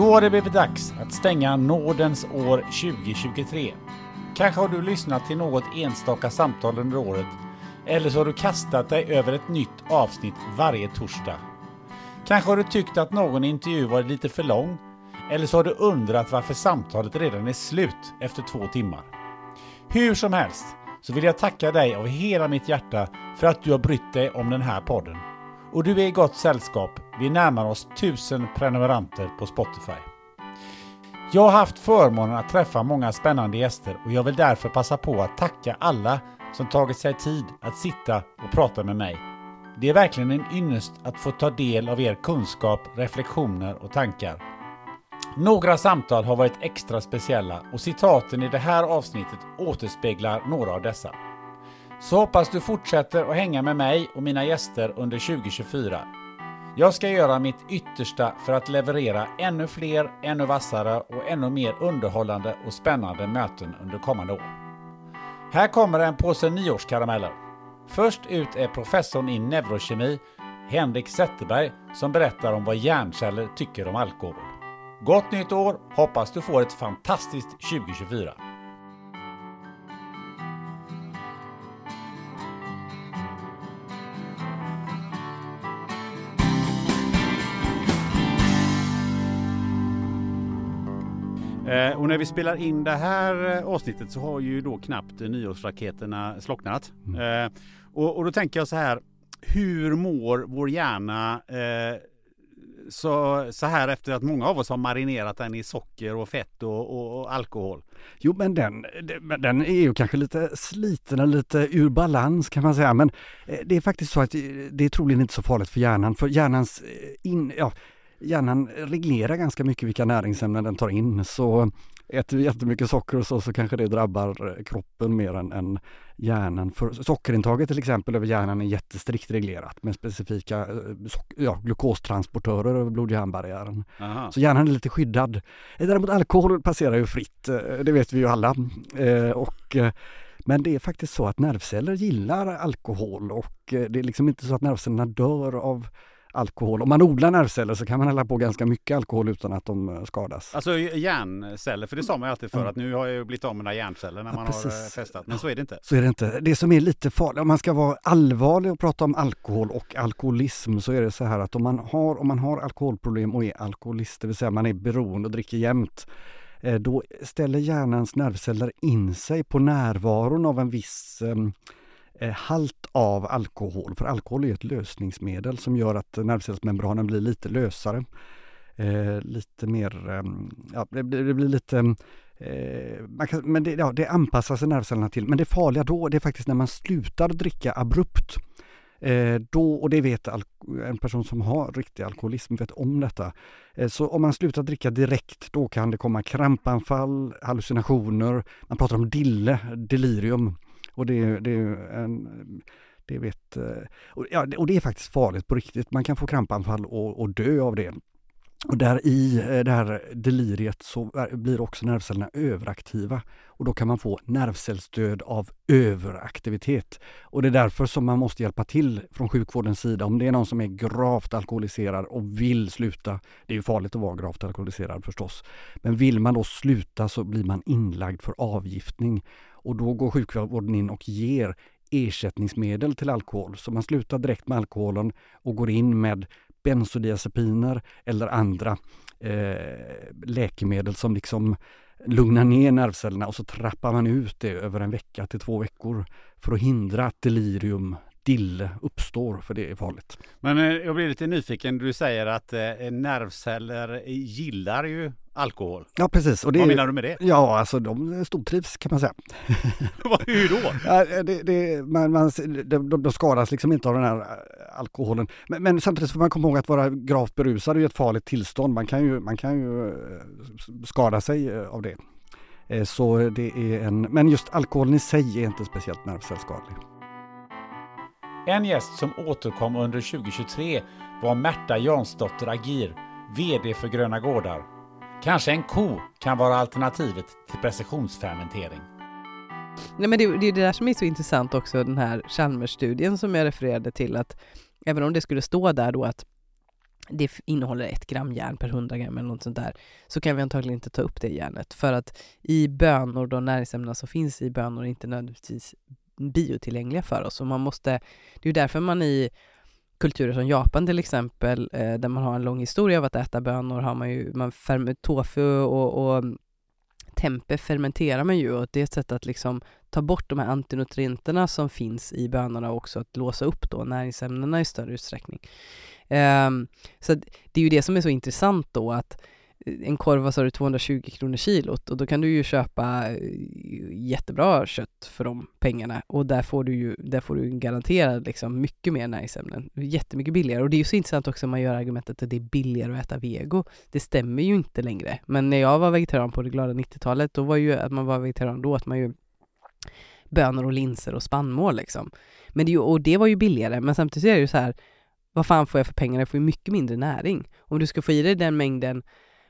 Då har det blivit dags att stänga nådens år 2023. Kanske har du lyssnat till något enstaka samtal under året eller så har du kastat dig över ett nytt avsnitt varje torsdag. Kanske har du tyckt att någon intervju varit lite för lång eller så har du undrat varför samtalet redan är slut efter två timmar. Hur som helst så vill jag tacka dig av hela mitt hjärta för att du har brytt dig om den här podden. Och du är i gott sällskap. Vi närmar oss 1000 prenumeranter på Spotify. Jag har haft förmånen att träffa många spännande gäster och jag vill därför passa på att tacka alla som tagit sig tid att sitta och prata med mig. Det är verkligen en ynnest att få ta del av er kunskap, reflektioner och tankar. Några samtal har varit extra speciella och citaten i det här avsnittet återspeglar några av dessa. Så hoppas du fortsätter att hänga med mig och mina gäster under 2024. Jag ska göra mitt yttersta för att leverera ännu fler, ännu vassare och ännu mer underhållande och spännande möten under kommande år. Här kommer en påse nyårskarameller. Först ut är professorn i neurokemi, Henrik Zetterberg, som berättar om vad hjärnceller tycker om alkohol. Gott nytt år! Hoppas du får ett fantastiskt 2024. Eh, och när vi spelar in det här eh, avsnittet så har ju då knappt nyårsraketerna slocknat. Mm. Eh, och, och, då tänker jag så här, hur mår vår hjärna eh, så, så här efter att många av oss har marinerat den i socker och fett och, och, och alkohol? Jo men den, den är ju kanske lite sliten och lite ur balans kan man säga men det är faktiskt så att det är troligen inte så farligt för hjärnan för hjärnans in, ja, hjärnan reglerar ganska mycket vilka näringsämnen den tar in. Så äter vi jättemycket socker och så, så kanske det drabbar kroppen mer än, än hjärnan. För sockerintaget till exempel över hjärnan är jättestrikt reglerat med specifika eh, ja, glukostransportörer över blod-hjärnbarriären. Så hjärnan är lite skyddad. Eh, däremot alkohol passerar ju fritt, eh, det vet vi ju alla. Och men det är faktiskt så att nervceller gillar alkohol och det är liksom inte så att nervcellerna dör av alkohol. Om man odlar nervceller så kan man hälla på ganska mycket alkohol utan att de eh, skadas. Alltså hjärnceller, för det sa man ju alltid för att nu har jag blivit av med några hjärnceller när man ja, har eh, testat. Men så är det inte. Så är det inte. Det som är lite farligt, om man ska vara allvarlig och prata om alkohol och alkoholism så är det så här att om man har, om man har alkoholproblem och är alkoholist, det vill säga man är beroende och dricker jämt, eh, då ställer hjärnans nervceller in sig på närvaron av en viss ehm, Eh, Eh, halt av alkohol. För alkohol är ett lösningsmedel som gör att nervcellsmembranen blir lite lösare. Eh, lite mer, eh, ja det blir, det blir lite eh, kan, men det, ja, det anpassar sig nervcellerna till. Men det farliga då, det är faktiskt när man slutar dricka abrupt. Eh, då, och det vet en person som har riktig alkoholism vet om detta. Eh, så om man slutar dricka direkt, då kan det komma krampanfall, hallucinationer, man pratar om dille, delirium. Och det, det är en det vet, eh, och, ja, och det är faktiskt farligt på riktigt. Man kan få krampanfall och, och dö av det. Och där i eh, det här deliriet så blir också nervcellerna överaktiva och då kan man få nervcellsdöd av överaktivitet. Och det är därför som man måste hjälpa till från sjukvårdens sida om det är någon som är gravt alkoholiserad och vill sluta. Det är ju farligt att vara gravt alkoholiserad förstås. Men vill man då sluta så blir man inlagd för avgiftning och då går sjukvården in och ger ersättningsmedel till alkohol. Så man slutar direkt med alkoholen och går in med bensodiazepiner eller andra eh, läkemedel som liksom lugnar ner nervcellerna och så trappar man ut det över en vecka till två veckor för att hindra att delirium dille uppstår, för det är farligt. Men eh, jag blir lite nyfiken, du säger att eh, nervceller gillar ju alkohol. Ja, precis. Och det, Vad menar du med det? Ja, alltså de stortrivs kan man säga. Hur då? Ja, det, det, man, man, de, de skadas liksom inte av den här eh, alkoholen. Men, men, samtidigt får man komma ihåg att vara gravt berusad är ett farligt tillstånd. Man kan ju, man kan ju eh, skada sig eh, av det. Så det är en, men just alkoholen i sig är inte speciellt nervcellskadlig. En gäst som återkom under 2023 var Märta Jansdotter Agir, VD för Gröna Gårdar. Kanske en ko kan vara alternativet till precisionsfermentering. Nej, men det, det är det där som är så intressant också, den här Chalmers-studien som jag refererade till, att även om det skulle stå där då att det innehåller ett gram järn per 100 gram eller något sånt där, så kan vi antagligen inte ta upp det järnet. För att i bönor, de näringsämnena som finns i bönor är inte nödvändigtvis biotillgängliga för oss. Och man måste, det är därför man i kulturer som Japan till exempel, eh, där man har en lång historia av att äta bönor, har man ju, man tofu och, och mm, tempe fermenterar man ju och det är ett sätt att liksom ta bort de här antinutrienterna som finns i bönorna och också att låsa upp då näringsämnena i större utsträckning. Eh, så det är ju det som är så intressant då att en korv, vad sa du, 220 kronor kilot och då kan du ju köpa eh, jättebra kött för de pengarna och där får du ju, där får du garanterad liksom mycket mer näringsämnen, jättemycket billigare och det är ju så intressant också när man gör argumentet att det är billigare att äta vego. Det stämmer ju inte längre, men när jag var vegetarian på det glada 90-talet, då var ju att man var vegetarian, då åt man ju bönor och linser och spannmål liksom. Men det, och det var ju billigare, men samtidigt är det ju så här, vad fan får jag för pengarna? Jag får ju mycket mindre näring. Om du ska få i dig den mängden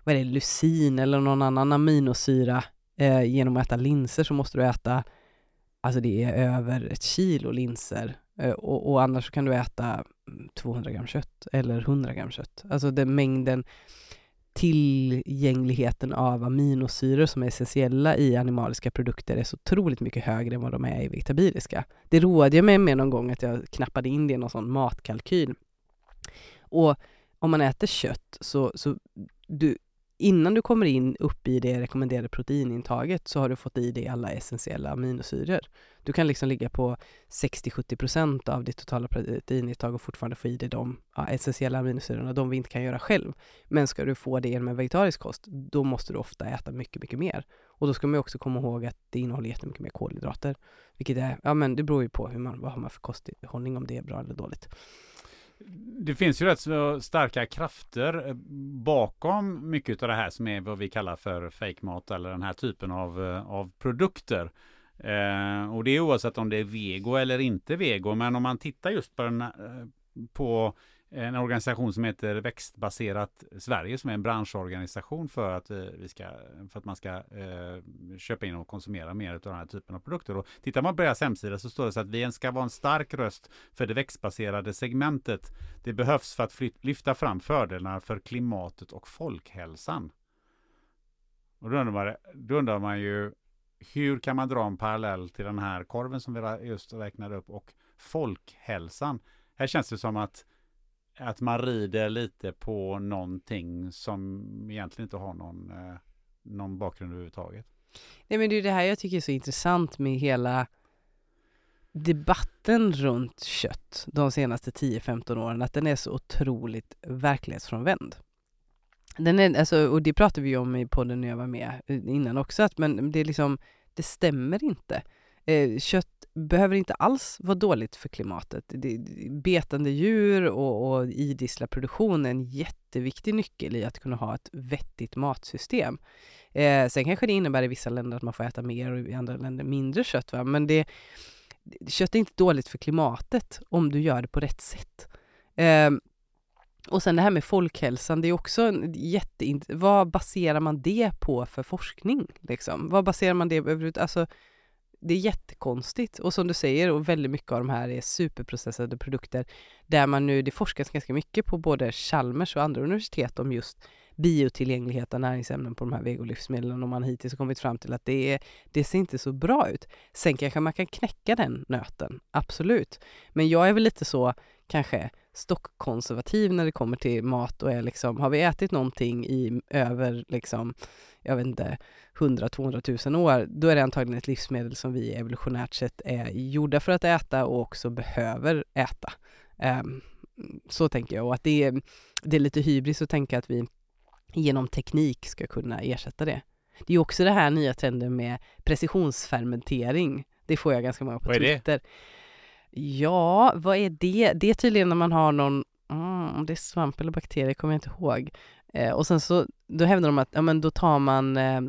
vad är det, lucin eller någon annan aminosyra eh, genom att äta linser så måste du äta, alltså det är över ett kilo linser eh, och, och, annars kan du äta mm, 200 gram kött eller 100 gram kött. Alltså den mängden tillgängligheten av aminosyror som är essentiella i animaliska produkter är så otroligt mycket högre än vad de är i vegetabiliska. Det rådde jag mig med någon gång att jag knappade in det i någon sån matkalkyl. Och om man äter kött så, så du, innan du kommer in upp i det rekommenderade proteinintaget så har du fått i dig alla essentiella aminosyror. Du kan liksom ligga på 60-70% av ditt totala proteinintag och fortfarande få i dig de ja, essentiella aminosyrorna, de vi inte kan göra själv. Men ska du få det genom en vegetarisk kost, då måste du ofta äta mycket, mycket mer. Och då ska man också komma ihåg att det innehåller jättemycket mer kolhydrater. Vilket är, ja men det beror ju på hur man, vad har man för kosthållning, om det är bra eller dåligt. Det finns ju rätt så starka krafter eh, bakom mycket av det här som är vad vi kallar för fake mat eller den här typen av, eh, av produkter. Eh, och det är oavsett om det är vego eller inte vego. Men om man tittar just på, den, eh, på en organisation som heter Växtbaserat Sverige som är en branschorganisation för att, eh, vi ska, för att man ska eh, köpa in och konsumera mer av den här typen av produkter. Och tittar man på deras hemsida så står det så att vi ska vara en stark röst för det växtbaserade segmentet. Det behövs för att lyfta fram fördelarna för klimatet och folkhälsan. Och då undrar, man, då undrar man ju hur kan man dra en parallell till den här korven som vi just räknade upp och folkhälsan? Här känns det som att att man rider lite på någonting som egentligen inte har någon, eh, någon bakgrund överhuvudtaget. Nej men det är det här jag tycker är så intressant med hela debatten runt kött de senaste 10-15 åren, att den är så otroligt verklighetsfrånvänd. Den är, alltså, och det pratade vi om i podden när jag var med eh, innan också, att men det är liksom, det stämmer inte. Eh, kött behöver inte alls vara dåligt för klimatet. Det, betande djur och, och idisslarproduktion är en jätteviktig nyckel i att kunna ha ett vettigt matsystem. Eh, sen kanske det innebär i vissa länder att man får äta mer och i andra länder mindre kött. Va? Men det, kött är inte dåligt för klimatet om du gör det på rätt sätt. Eh, och sen det här med folkhälsan, det är också en jätte... Vad baserar man det på för forskning? Liksom? Vad baserar man det överhuvudtaget? Alltså, det är jättekonstigt och som du säger, och väldigt mycket av de här är superprocessade produkter där man nu, det forskas ganska mycket på både Chalmers och andra universitet om just biotillgänglighet av näringsämnen på de här vegolivsmedlen och man hittills kommit fram till att det, är, det ser inte så bra ut. Sen kanske man kan knäcka den nöten, absolut. Men jag är väl lite så, kanske, stockkonservativ när det kommer till mat och är liksom, har vi ätit någonting i över liksom, jag vet inte, 100-200 000 år, då är det antagligen ett livsmedel som vi evolutionärt sett är gjorda för att äta och också behöver äta. Um, så tänker jag och att det är, det är lite hybris att tänka att vi genom teknik ska kunna ersätta det. Det är också det här nya trenden med precisionsfermentering. Det får jag ganska många på Vad är det? Ja, vad är det? Det är tydligen när man har någon, mm, om det är svamp eller bakterier kommer jag inte ihåg. Eh, och sen så, då hävdar de att, ja men då tar man eh,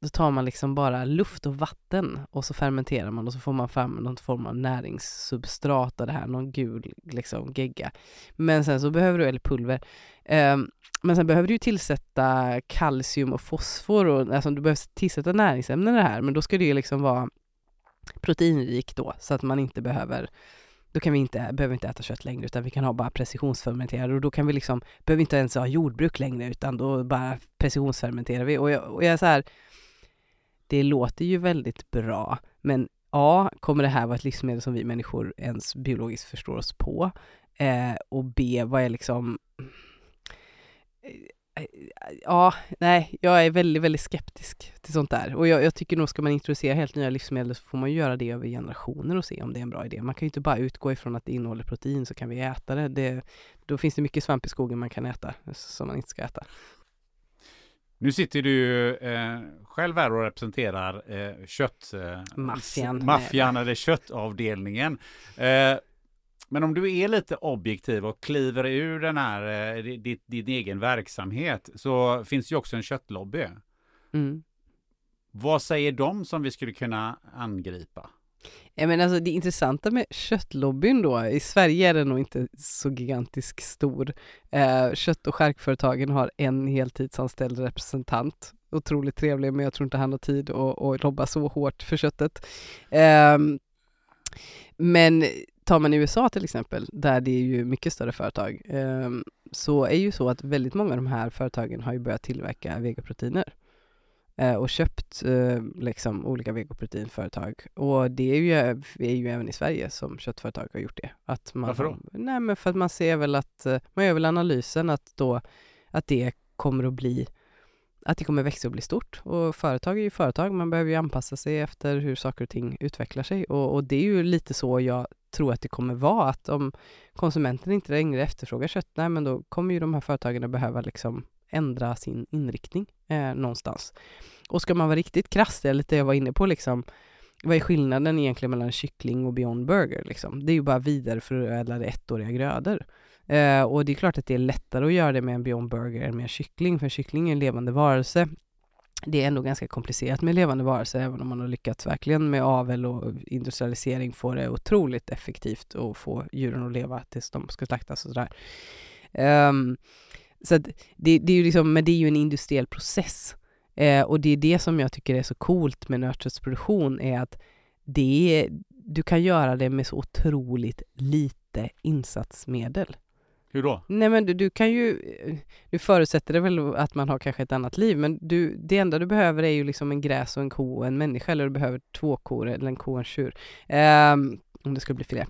då tar man liksom bara luft och vatten och så fermenterar man och så får man fram någon form av näringssubstrat av det här, någon gul liksom gegga. Men sen så behöver du, eller pulver, eh, men sen behöver du tillsätta kalcium och fosfor och alltså du behöver tillsätta näringsämnen i det här, men då ska det ju liksom vara proteinrik då så att man inte behöver då kan vi inte, behöver inte äta kött längre utan vi kan ha bara precisionsfermenterade och då kan vi liksom, behöver inte ens ha jordbruk längre utan då bara precisionsfermenterar vi och jag, och jag är så här, det låter ju väldigt bra men A, kommer det här vara ett livsmedel som vi människor ens biologiskt förstår oss på? Eh, och B, vad är liksom ja, nej, jag är väldigt, väldigt skeptisk till sånt där. Och jag, jag, tycker nog ska man introducera helt nya livsmedel så får man göra det över generationer och se om det är en bra idé. Man kan ju inte bara utgå ifrån att det innehåller protein så kan vi äta det. det då finns det mycket svamp i skogen man kan äta som man inte ska äta. Nu sitter du eh, själv här och representerar eh, kött... Eh, maffian. Maffian eller köttavdelningen. Eh, men om du är lite objektiv och kliver ur den här, eh, din, din egen verksamhet, så finns ju också en köttlobby. Mm. Vad säger de som vi skulle kunna angripa? Ja, men alltså det intressanta med köttlobbyn då, i Sverige är den nog inte så gigantisk stor. Eh, kött och skärkföretagen har en heltidsanställd representant. Otroligt trevlig, men jag tror inte han har tid att, att lobba så hårt för köttet. Eh, men tar man i USA till exempel, där det är ju mycket större företag, eh, så är ju så att väldigt många av de här företagen har ju börjat tillverka vegoproteiner eh, och köpt eh, liksom olika vegoproteinföretag. Och det är ju, är ju även i Sverige som köttföretag har gjort det. Att man, Varför då? Nej men för att man ser väl att, eh, man gör väl analysen att då, att det kommer att bli att det kommer växa och bli stort. Och företag är ju företag, man behöver ju anpassa sig efter hur saker och ting utvecklar sig. Och, och, det är ju lite så jag tror att det kommer vara, att om konsumenten inte längre efterfrågar kött, nej men då kommer ju de här företagen att behöva liksom ändra sin inriktning eh, någonstans. Och ska man vara riktigt krass, det är lite jag var inne på liksom, vad är skillnaden egentligen mellan kyckling och Beyond Burger? Liksom? Det är ju bara vidareförädlade ettåriga grödor. Eh, och det är klart att det är lättare att göra det med en Beyond Burger än med en kyckling, för en kyckling är en levande varelse. Det är ändå ganska komplicerat med levande varelser, även om man har lyckats verkligen med avel och industrialisering få det otroligt effektivt och få djuren att leva tills de ska slaktas och sådär. Um, så att det, det, är ju liksom, men det är ju en industriell process. Eh, och det är det som jag tycker är så coolt med nötköttsproduktion, är att det är, du kan göra det med så otroligt lite insatsmedel. Hur då? Nej men du, du kan ju, du förutsätter det väl att man har kanske ett annat liv, men du, det enda du behöver är ju liksom en gräs och en ko och en människa, eller du behöver två kor eller en ko och en tjur. Um, om det skulle bli fler.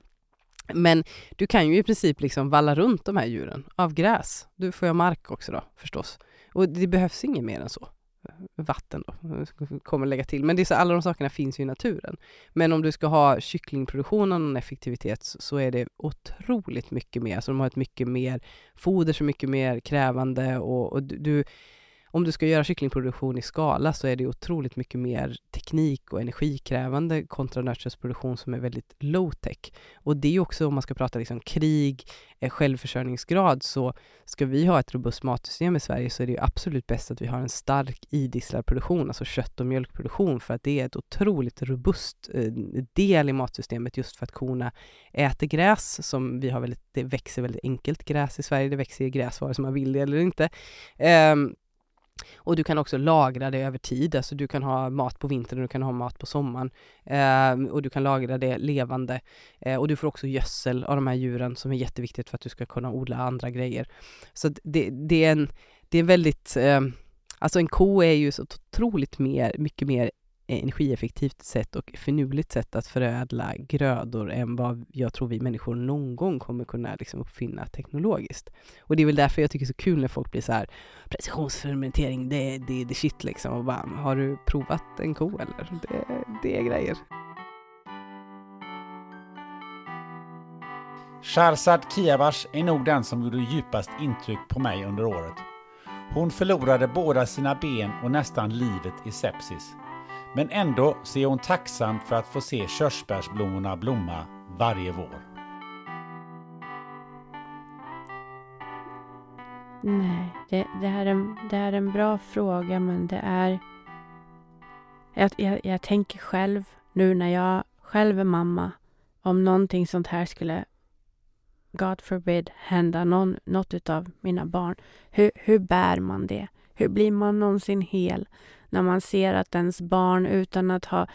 Men du kan ju i princip liksom valla runt de här djuren av gräs. Du får ju ha mark också då förstås. Och det behövs inget mer än så vatten då, eh, kommer lägga till. Men det är så, alla de sakerna finns ju i naturen. Men om du ska ha kycklingproduktion och någon effektivitet så är det otroligt mycket mer. Så de har ett mycket mer foder, så mycket mer krävande och, och du, om du ska göra kycklingproduktion i skala så är det otroligt mycket mer teknik och energikrävande kontra nötköttsproduktion som är väldigt low tech. Och det är också om man ska prata liksom krig, eh, självförsörjningsgrad, så ska vi ha ett robust matsystem i Sverige så är det absolut bäst att vi har en stark idisslad produktion, alltså kött och mjölkproduktion, för att det är ett otroligt robust eh, del i matsystemet just för att korna äter gräs som vi har väldigt, det växer väldigt enkelt gräs i Sverige, det växer gräs vare sig man vill det eller inte. Um, och du kan också lagra det över tid, alltså du kan ha mat på vintern och du kan ha mat på sommaren. Eh, och du kan lagra det levande. Eh, och du får också gödsel av de här djuren som är jätteviktigt för att du ska kunna odla andra grejer. Så det, det, är en, det är väldigt, eh, alltså en ko är ju så otroligt mer, mycket mer energieffektivt sätt och finurligt sätt att förädla grödor än vad jag tror vi människor någon gång kommer kunna liksom uppfinna teknologiskt. Och det är väl därför jag tycker det är så kul när folk blir så här precisionsfermentering, det, det är the shit liksom. Och bara, har du provat en ko eller? Det, det är grejer. Shahrzad Kiavash är nog den som gjorde djupast intryck på mig under året. Hon förlorade båda sina ben och nästan livet i sepsis. Men ändå ser är hon tacksam för att få se körsbärsblommorna blomma varje vår. Nej, det, det, här är en, det här är en bra fråga men det är... Jag, jag, jag tänker själv nu när jag själv är mamma om någonting sånt här skulle God forbid hända någon, något av mina barn. Hur, hur bär man det? Hur blir man någonsin hel när man ser att ens barn utan att ha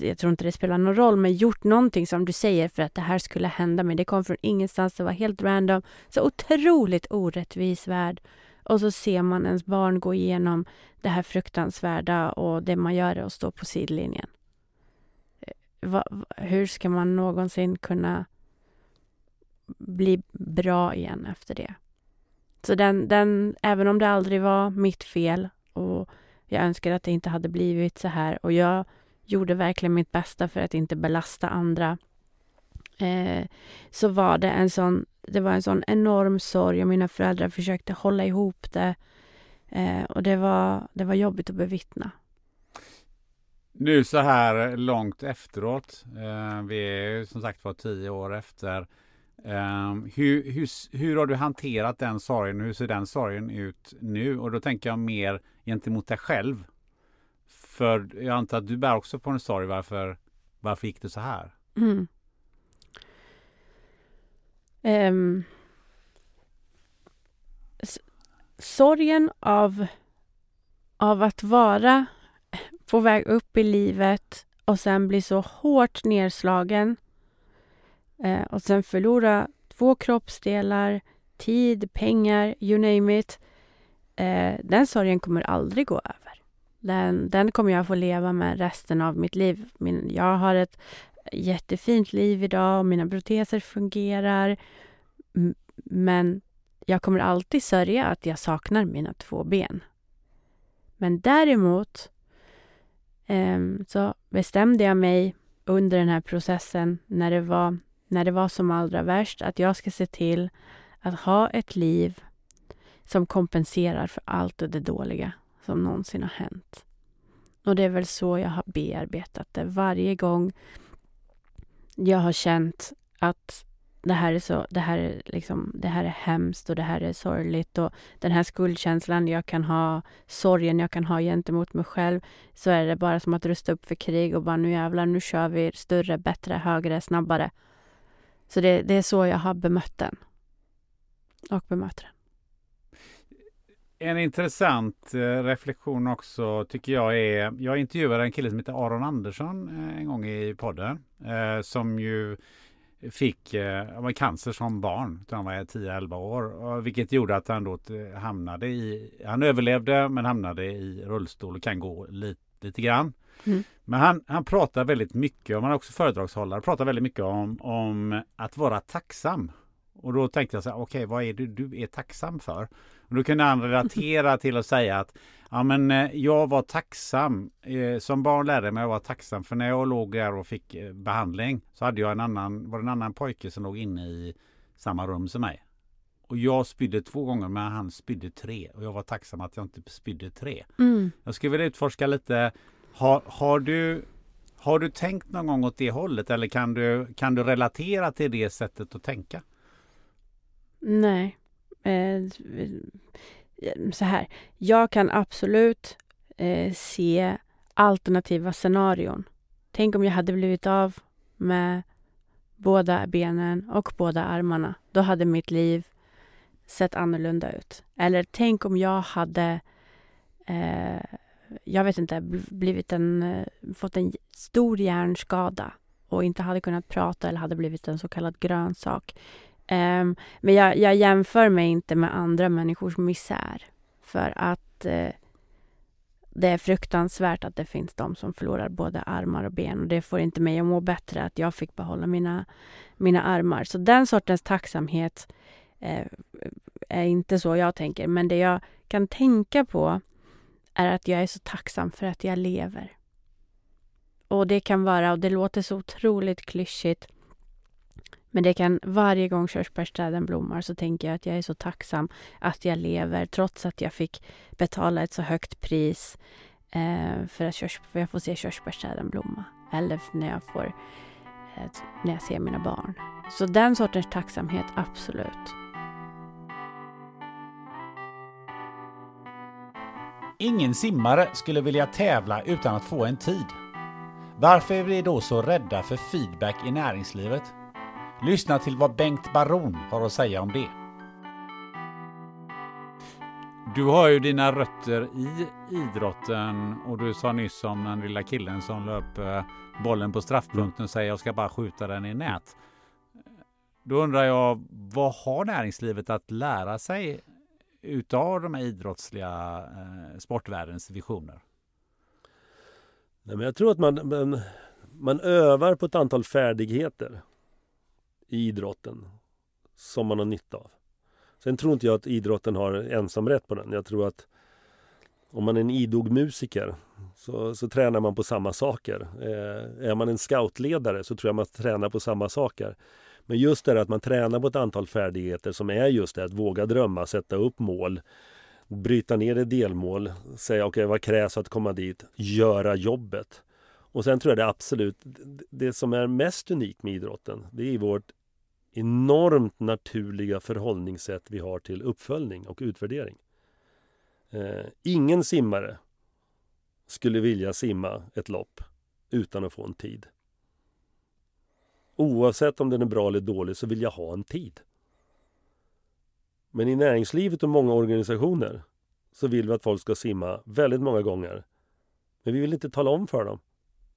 jag tror inte det spelar någon roll, men gjort någonting som du säger för att det här skulle hända mig. Det kom från ingenstans, det var helt random. Så otroligt orättvis värld. Och så ser man ens barn gå igenom det här fruktansvärda och det man gör är att stå på sidlinjen. Eh, va, hur ska man någonsin kunna bli bra igen efter det? Så den, den, även om det aldrig var mitt fel och jag önskar att det inte hade blivit så här och jag gjorde verkligen mitt bästa för att inte belasta andra. Eh, så var det en sån, det var en sån enorm sorg och mina föräldrar försökte hålla ihop det. Eh, och det var, det var jobbigt att bevittna. Nu så här långt efteråt, eh, vi är som sagt var tio år efter. Eh, hur, hur, hur har du hanterat den sorgen? Hur ser den sorgen ut nu? Och då tänker jag mer gentemot dig själv. För jag antar att du bär också på en sorg. Varför, varför gick det så här? Mm. Um, sorgen av, av att vara på väg upp i livet och sen bli så hårt nedslagen eh, och sen förlora två kroppsdelar, tid, pengar, you name it. Eh, den sorgen kommer aldrig gå över. Den, den kommer jag få leva med resten av mitt liv. Min, jag har ett jättefint liv idag och mina proteser fungerar. Men jag kommer alltid sörja att jag saknar mina två ben. Men däremot eh, så bestämde jag mig under den här processen när det, var, när det var som allra värst att jag ska se till att ha ett liv som kompenserar för allt det dåliga som någonsin har hänt. Och det är väl så jag har bearbetat det. Varje gång jag har känt att det här är så, det här är liksom, det här är hemskt och det här är sorgligt och den här skuldkänslan jag kan ha, sorgen jag kan ha gentemot mig själv, så är det bara som att rusta upp för krig och bara nu jävlar, nu kör vi större, bättre, högre, snabbare. Så det, det är så jag har bemött den. Och bemöter den. En intressant eh, reflektion också tycker jag är, jag intervjuade en kille som heter Aron Andersson eh, en gång i podden. Eh, som ju fick eh, cancer som barn, han var 10-11 år. Vilket gjorde att han då hamnade i, han överlevde men hamnade i rullstol och kan gå lite, lite grann. Mm. Men han, han pratar väldigt mycket, och han är också föredragshållare, pratar väldigt mycket om, om att vara tacksam. Och då tänkte jag så här, okej okay, vad är det du är tacksam för? Och då kunde han relatera till att säga att ja, men, eh, jag var tacksam. Eh, som barn lärde jag mig att vara tacksam. För när jag låg där och fick eh, behandling så hade jag en annan, var det en annan pojke som låg inne i samma rum som mig. Och jag spydde två gånger men han spydde tre. Och jag var tacksam att jag inte spydde tre. Mm. Jag skulle vilja utforska lite. Har, har, du, har du tänkt någon gång åt det hållet? Eller kan du, kan du relatera till det sättet att tänka? Nej. Eh, så här. Jag kan absolut eh, se alternativa scenarion. Tänk om jag hade blivit av med båda benen och båda armarna. Då hade mitt liv sett annorlunda ut. Eller tänk om jag hade, eh, jag vet inte, blivit en, eh, fått en stor hjärnskada och inte hade kunnat prata eller hade blivit en så kallad grönsak Um, men jag, jag jämför mig inte med andra människors misär. För att uh, det är fruktansvärt att det finns de som förlorar både armar och ben och det får inte mig att må bättre att jag fick behålla mina, mina armar. Så den sortens tacksamhet uh, är inte så jag tänker. Men det jag kan tänka på är att jag är så tacksam för att jag lever. Och det kan vara, och det låter så otroligt klyschigt, men det kan varje gång körsbärsträden blommar så tänker jag att jag är så tacksam att jag lever trots att jag fick betala ett så högt pris eh, för att körs, för jag får se körsbärsträden blomma. Eller när jag, får, eh, när jag ser mina barn. Så den sortens tacksamhet, absolut. Ingen simmare skulle vilja tävla utan att få en tid. Varför är vi då så rädda för feedback i näringslivet? Lyssna till vad Bengt Baron har att säga om det. Du har ju dina rötter i idrotten och du sa nyss om den lilla killen som löp eh, bollen på straffpunkten och säger jag ska bara skjuta den i nät. Då undrar jag, vad har näringslivet att lära sig utav de här idrottsliga eh, sportvärldens visioner? Nej, men jag tror att man, man, man övar på ett antal färdigheter i idrotten som man har nytta av. Sen tror inte jag att idrotten har ensam rätt på den. Jag tror att om man är en idog musiker så, så tränar man på samma saker. Eh, är man en scoutledare så tror jag man tränar på samma saker. Men just det att man tränar på ett antal färdigheter som är just det att våga drömma, sätta upp mål, bryta ner det delmål, säga okej okay, vad krävs att komma dit, göra jobbet. Och sen tror jag det absolut, det som är mest unikt med idrotten, det är vårt enormt naturliga förhållningssätt vi har till uppföljning och utvärdering. Eh, ingen simmare skulle vilja simma ett lopp utan att få en tid. Oavsett om den är bra eller dålig så vill jag ha en tid. Men i näringslivet och många organisationer så vill vi att folk ska simma väldigt många gånger. Men vi vill inte tala om för dem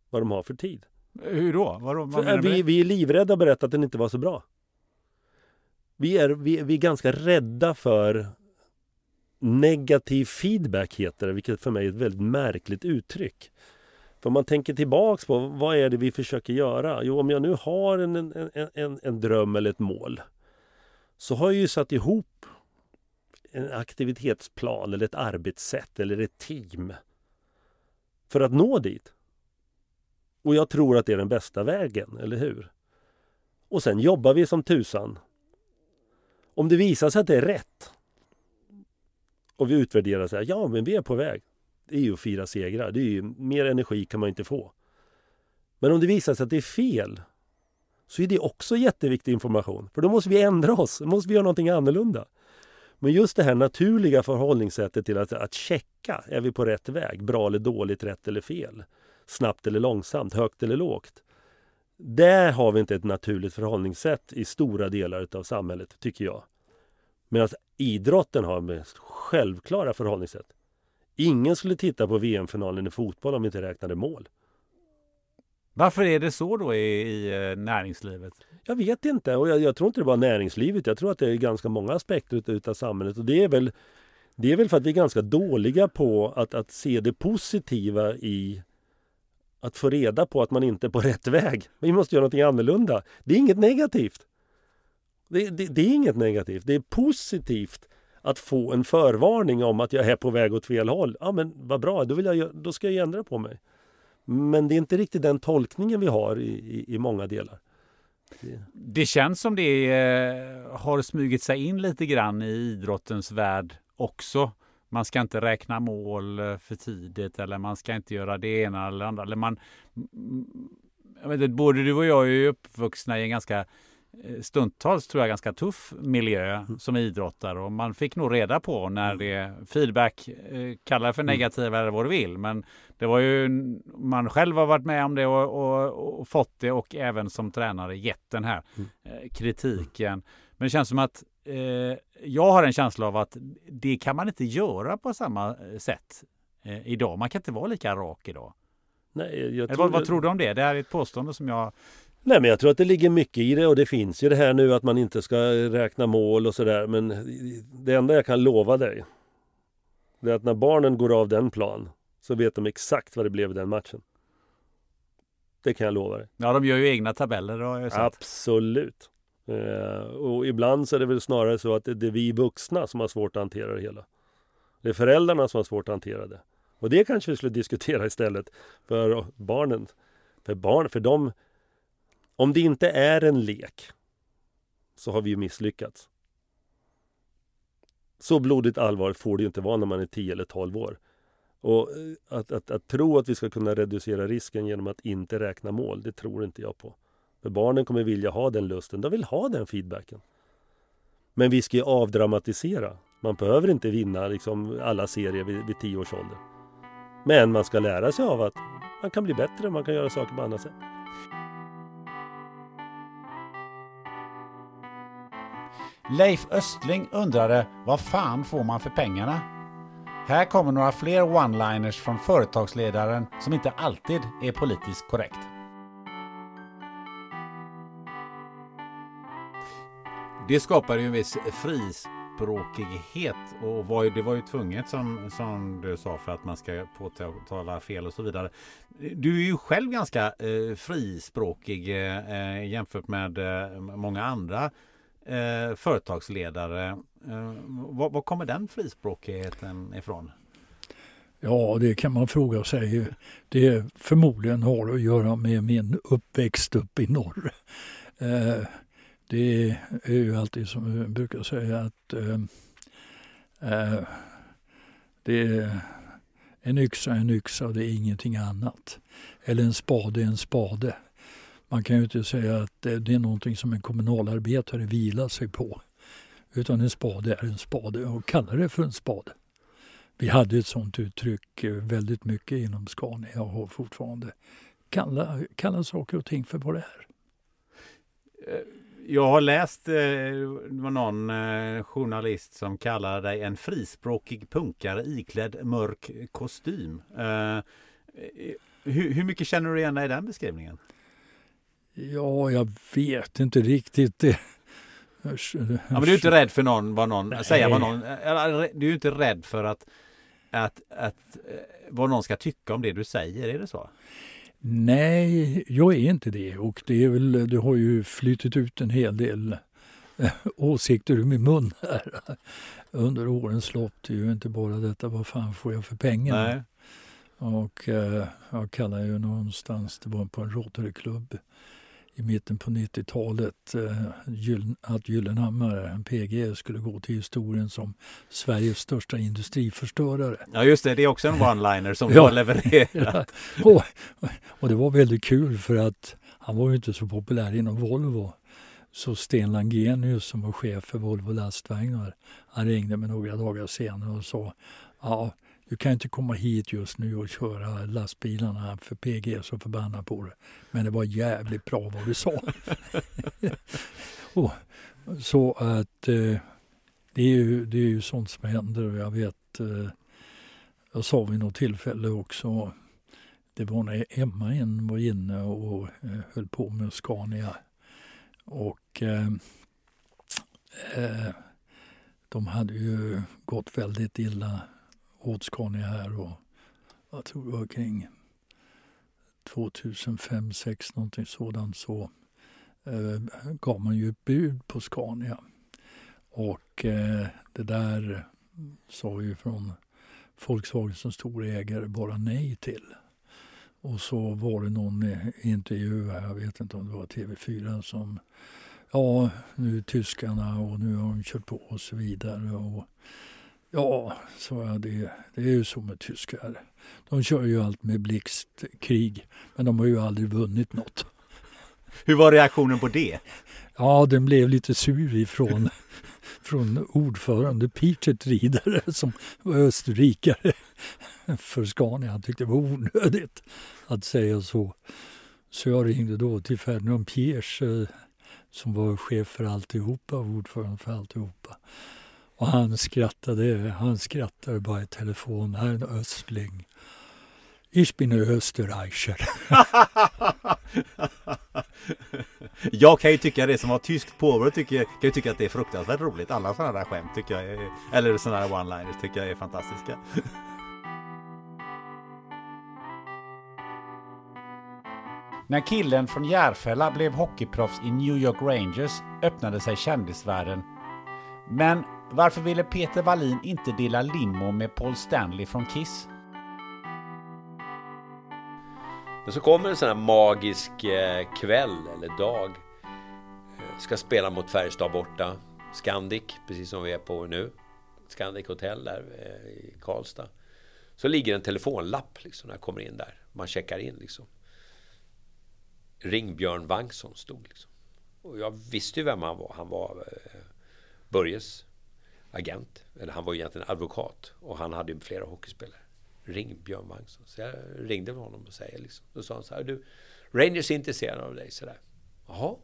vad de har för tid. Hur då? Vad, vad för, vi, vi är livrädda att berätta att den inte var så bra. Vi är, vi, vi är ganska rädda för negativ feedback heter det, vilket för mig är ett väldigt märkligt uttryck. För om man tänker tillbaks på vad är det vi försöker göra? Jo, om jag nu har en, en, en, en dröm eller ett mål så har jag ju satt ihop en aktivitetsplan eller ett arbetssätt eller ett team för att nå dit. Och jag tror att det är den bästa vägen, eller hur? Och sen jobbar vi som tusan om det visar sig att det är rätt och vi utvärderar så här, ja men vi är på väg. Det är ju att fira segrar. Det är ju, mer energi kan man inte få. Men om det visar sig att det är fel så är det också jätteviktig information. För då måste vi ändra oss, då måste vi göra någonting annorlunda. Men just det här naturliga förhållningssättet till att, att checka, är vi på rätt väg? Bra eller dåligt, rätt eller fel? Snabbt eller långsamt, högt eller lågt? Där har vi inte ett naturligt förhållningssätt i stora delar av samhället, tycker jag. Medan idrotten har med självklara förhållningssätt. Ingen skulle titta på VM-finalen i fotboll om vi inte räknade mål. Varför är det så då i, i eh, näringslivet? Jag vet inte och jag, jag, tror inte det bara näringslivet. Jag tror att det är ganska många aspekter utav samhället och det är väl det är väl för att vi är ganska dåliga på att, att se det positiva i att få reda på att man inte är på rätt väg. Vi måste göra någonting annorlunda. Det är inget negativt. Det, det, det, är inget negativt. Det är positivt att få en förvarning om att jag är på väg åt fel håll. Ja men vad bra, då, vill jag, då ska jag ändra på mig. Men det är inte riktigt den tolkningen vi har i, i, i många delar. Det. det känns som det är, har smugit sig in lite grann i idrottens värld också man ska inte räkna mål eh, för tidigt eller man ska inte göra det ena eller andra. Eller man, jag vet inte, både du och jag är ju uppvuxna i en ganska eh, stundtals tror jag ganska tuff miljö mm. som idrottare och man fick nog reda på när mm. det feedback, eh, kalla det för mm. negativa eller vad du vill, men det var ju man själv har varit med om det och, och, och fått det och även som tränare gett den här mm. kritiken. Men det känns som att eh, jag har en känsla av att det kan man inte göra på samma eh, sätt eh, idag. Man kan inte vara lika rak idag. Nej, jag tror vad, vad tror du om det? Det här är ett påstående som jag Nej men jag tror att det ligger mycket i det och det finns ju det här nu att man inte ska räkna mål och sådär men det enda jag kan lova dig det är att när barnen går av den plan så vet de exakt vad det blev i den matchen. Det kan jag lova dig. Ja, de gör ju egna tabeller har jag sett. Absolut. Eh, och ibland så är det väl snarare så att det är vi vuxna som har svårt att hantera det hela. Det är föräldrarna som har svårt att hantera det. Och det kanske vi skulle diskutera istället för barnen. För barn, för dem, om det inte är en lek så har vi ju misslyckats. Så blodigt allvar får det ju inte vara när man är 10 eller 12 år. Och eh, att, att, att, tro att vi ska kunna reducera risken genom att inte räkna mål, det tror inte jag på. För barnen kommer vilja ha den lusten, de vill ha den feedbacken. Men vi ska ju avdramatisera. Man behöver inte vinna liksom alla serier vid, vid tio års ålder. Men man ska lära sig av att man kan bli bättre, man kan göra saker på annat sätt. Leif Östling undrade vad fan får man för pengarna? Här kommer några fler one-liners från företagsledaren som inte alltid är politiskt korrekt. Det skapade ju en viss frispråkighet och var ju, det var ju tvunget som, som du sa för att man ska påtala fel och så vidare. Du är ju själv ganska eh, frispråkig eh, jämfört med eh, många andra eh, företagsledare. Eh, var, var kommer den frispråkigheten ifrån? Ja, det kan man fråga sig. Det förmodligen har att göra med min uppväxt upp i norr. Eh, det är ju alltid som vi brukar säga att eh, eh, det är en yxa en yxa och det är ingenting annat. Eller en spade är en spade. Man kan ju inte säga att det är någonting som en kommunalarbetare vilar sig på. Utan en spade är en spade och kalla det för en spade. Vi hade ett sånt uttryck eh, väldigt mycket inom Scania och har fortfarande. Kalla, kalla saker och ting för vad det är. Eh, jag har läst eh, det var någon eh, journalist som kallar dig en frispråkig punkare iklädd mörk kostym. Eh, hur, hur mycket känner du igen dig i den beskrivningen? Ja, jag vet inte riktigt. Det. Ja, men du är inte rädd för någon, vad någon Nej. säga vad någon, du är inte rädd för att, att, att vad någon ska tycka om det du säger, är det så? Nej, jag är inte det och det, är väl, det har ju flyttit ut en hel del eh, åsikter ur min mun här under årens lopp. Det är ju inte bara detta, vad fan får jag för pengar? Nej. Och eh, jag kallar ju någonstans, det var på en Rotaryklubb i mitten på 90-talet eh, att Gyllenhammar, PG, skulle gå till historien som Sveriges största industriförstörare. Ja just det, det är också en one-liner som ja. du har levererat. och, och det var väldigt kul för att han var ju inte så populär inom Volvo. Så Sten Langenius som var chef för Volvo lastvagnar, han ringde mig några dagar senare och sa ja, du kan inte komma hit just nu och köra lastbilarna för PG är så förbannad på det. Men det var jävligt bra vad du sa. och, så att eh, det, är ju, det är ju sånt som händer och jag vet, eh, jag sa vid något tillfälle också, det var när Emma in var inne och eh, höll på med Scania. Och eh, eh, de hade ju gått väldigt illa åt Scania här och jag tror det var kring 2005, 2006 någonting sådant så eh, gav man ju ett bud på Scania. Och eh, det där sa ju från Volkswagen som stor ägare bara nej till. Och så var det någon intervju, jag vet inte om det var TV4 som ja, nu tyskarna och nu har de kört på och så vidare. Och Ja, så är det, det är ju så med tyskar. De kör ju allt med blixtkrig, men de har ju aldrig vunnit något. Hur var reaktionen på det? Ja, den blev lite sur ifrån från ordförande Peter Rieder som var österrikare för Scania. Han tyckte det var onödigt att säga så. Så jag ringde då till Ferdinand Piers eh, som var chef för alltihopa, ordförande för alltihopa. Och han skrattade, han skrattade bara i telefon. Herr Östling. Ich bin Österreicher. Jag kan ju tycka det som har tyskt påbrå tycker, kan ju tycka att det är fruktansvärt roligt. Alla sådana där skämt tycker jag är, eller sådana där one-liners tycker jag är fantastiska. När killen från Järfälla blev hockeyproffs i New York Rangers öppnade sig kändisvärlden. Men varför ville Peter Wallin inte dela limo med Paul Stanley från Kiss? Men så kommer en sån här magisk eh, kväll eller dag. Eh, ska spela mot Färjestad borta. Scandic, precis som vi är på nu. Scandic Hotel där eh, i Karlstad. Så ligger en telefonlapp liksom när jag kommer in där. Man checkar in liksom. Ring Björn Wangsson stod liksom. Och jag visste ju vem han var. Han var Börjes agent. Eller han var egentligen advokat. Och han hade ju flera hockeyspelare. Ring Björn Magnusson. Så jag ringde honom och säger liksom. Då sa han så här. Du, Rangers är intresserade av dig. Så där. Jaha.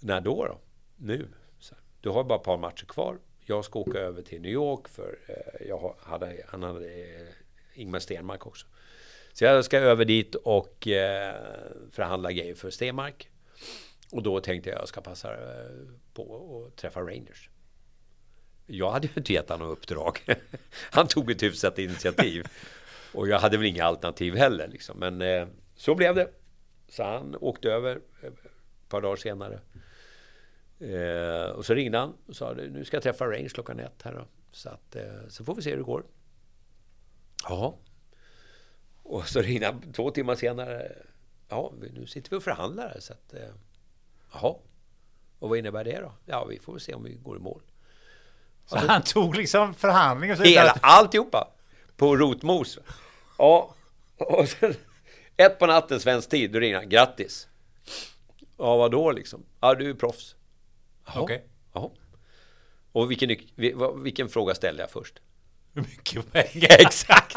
När då då? Nu. Så här, du har bara ett par matcher kvar. Jag ska åka över till New York för eh, jag hade, han hade eh, Ingmar Stenmark också. Så jag ska över dit och eh, förhandla grejer för Stenmark. Och då tänkte jag att jag ska passa eh, på att träffa Rangers. Jag hade ju inte gett honom uppdrag. Han tog ett hyfsat initiativ. Och jag hade väl inga alternativ heller. Liksom. Men eh, så blev det. Så han åkte över ett par dagar senare. Eh, och så ringde han och sa nu ska jag träffa Range klockan ett här då. Så, att, eh, så får vi se hur det går. Ja. Och så ringde han två timmar senare. Ja, nu sitter vi och förhandlar här. Så att, eh, jaha. Och vad innebär det då? Ja, vi får väl se om vi går i mål. Så han tog liksom förhandlingen? Hela, alltihopa! På rotmos. Ja, och sen ett på natten svensk tid, då ringer han. Grattis! Ja, vadå liksom? Ja, du är proffs. Okej. Okay. Jaha. Och vilken, vilken fråga ställde jag först? Hur mycket pengar? Exakt!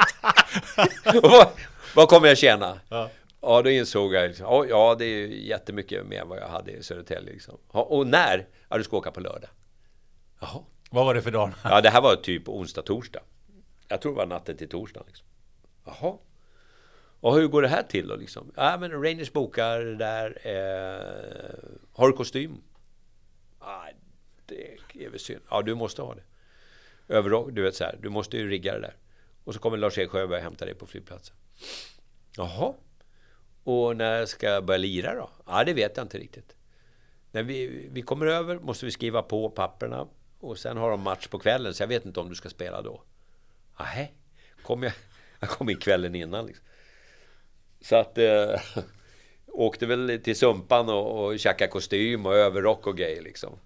vad, vad kommer jag tjäna? Ja. ja, då insåg jag liksom, ja, det är jättemycket mer än vad jag hade i Södertälje. Liksom. Och när? Ja, du ska åka på lördag. Jaha. Vad var det för dag? ja, det här var typ onsdag, torsdag. Jag tror det var natten till torsdag. Liksom. Jaha. Och hur går det här till då liksom? Ja, men Rangers bokar där. Eh, har du kostym? Ah, det är väl synd. Ja, du måste ha det. Överrock, du vet så här. Du måste ju rigga det där. Och så kommer Lars-Erik Sjöberg hämta dig på flygplatsen. Jaha. Och när ska jag börja lira då? Ja, det vet jag inte riktigt. När vi, vi kommer över måste vi skriva på papperna. Och sen har de match på kvällen, så jag vet inte om du ska spela då. Nej, kom jag, jag kom in kvällen innan. Liksom. Så att... Eh, åkte väl till Sumpan och, och käkade kostym och överrock och grejer liksom.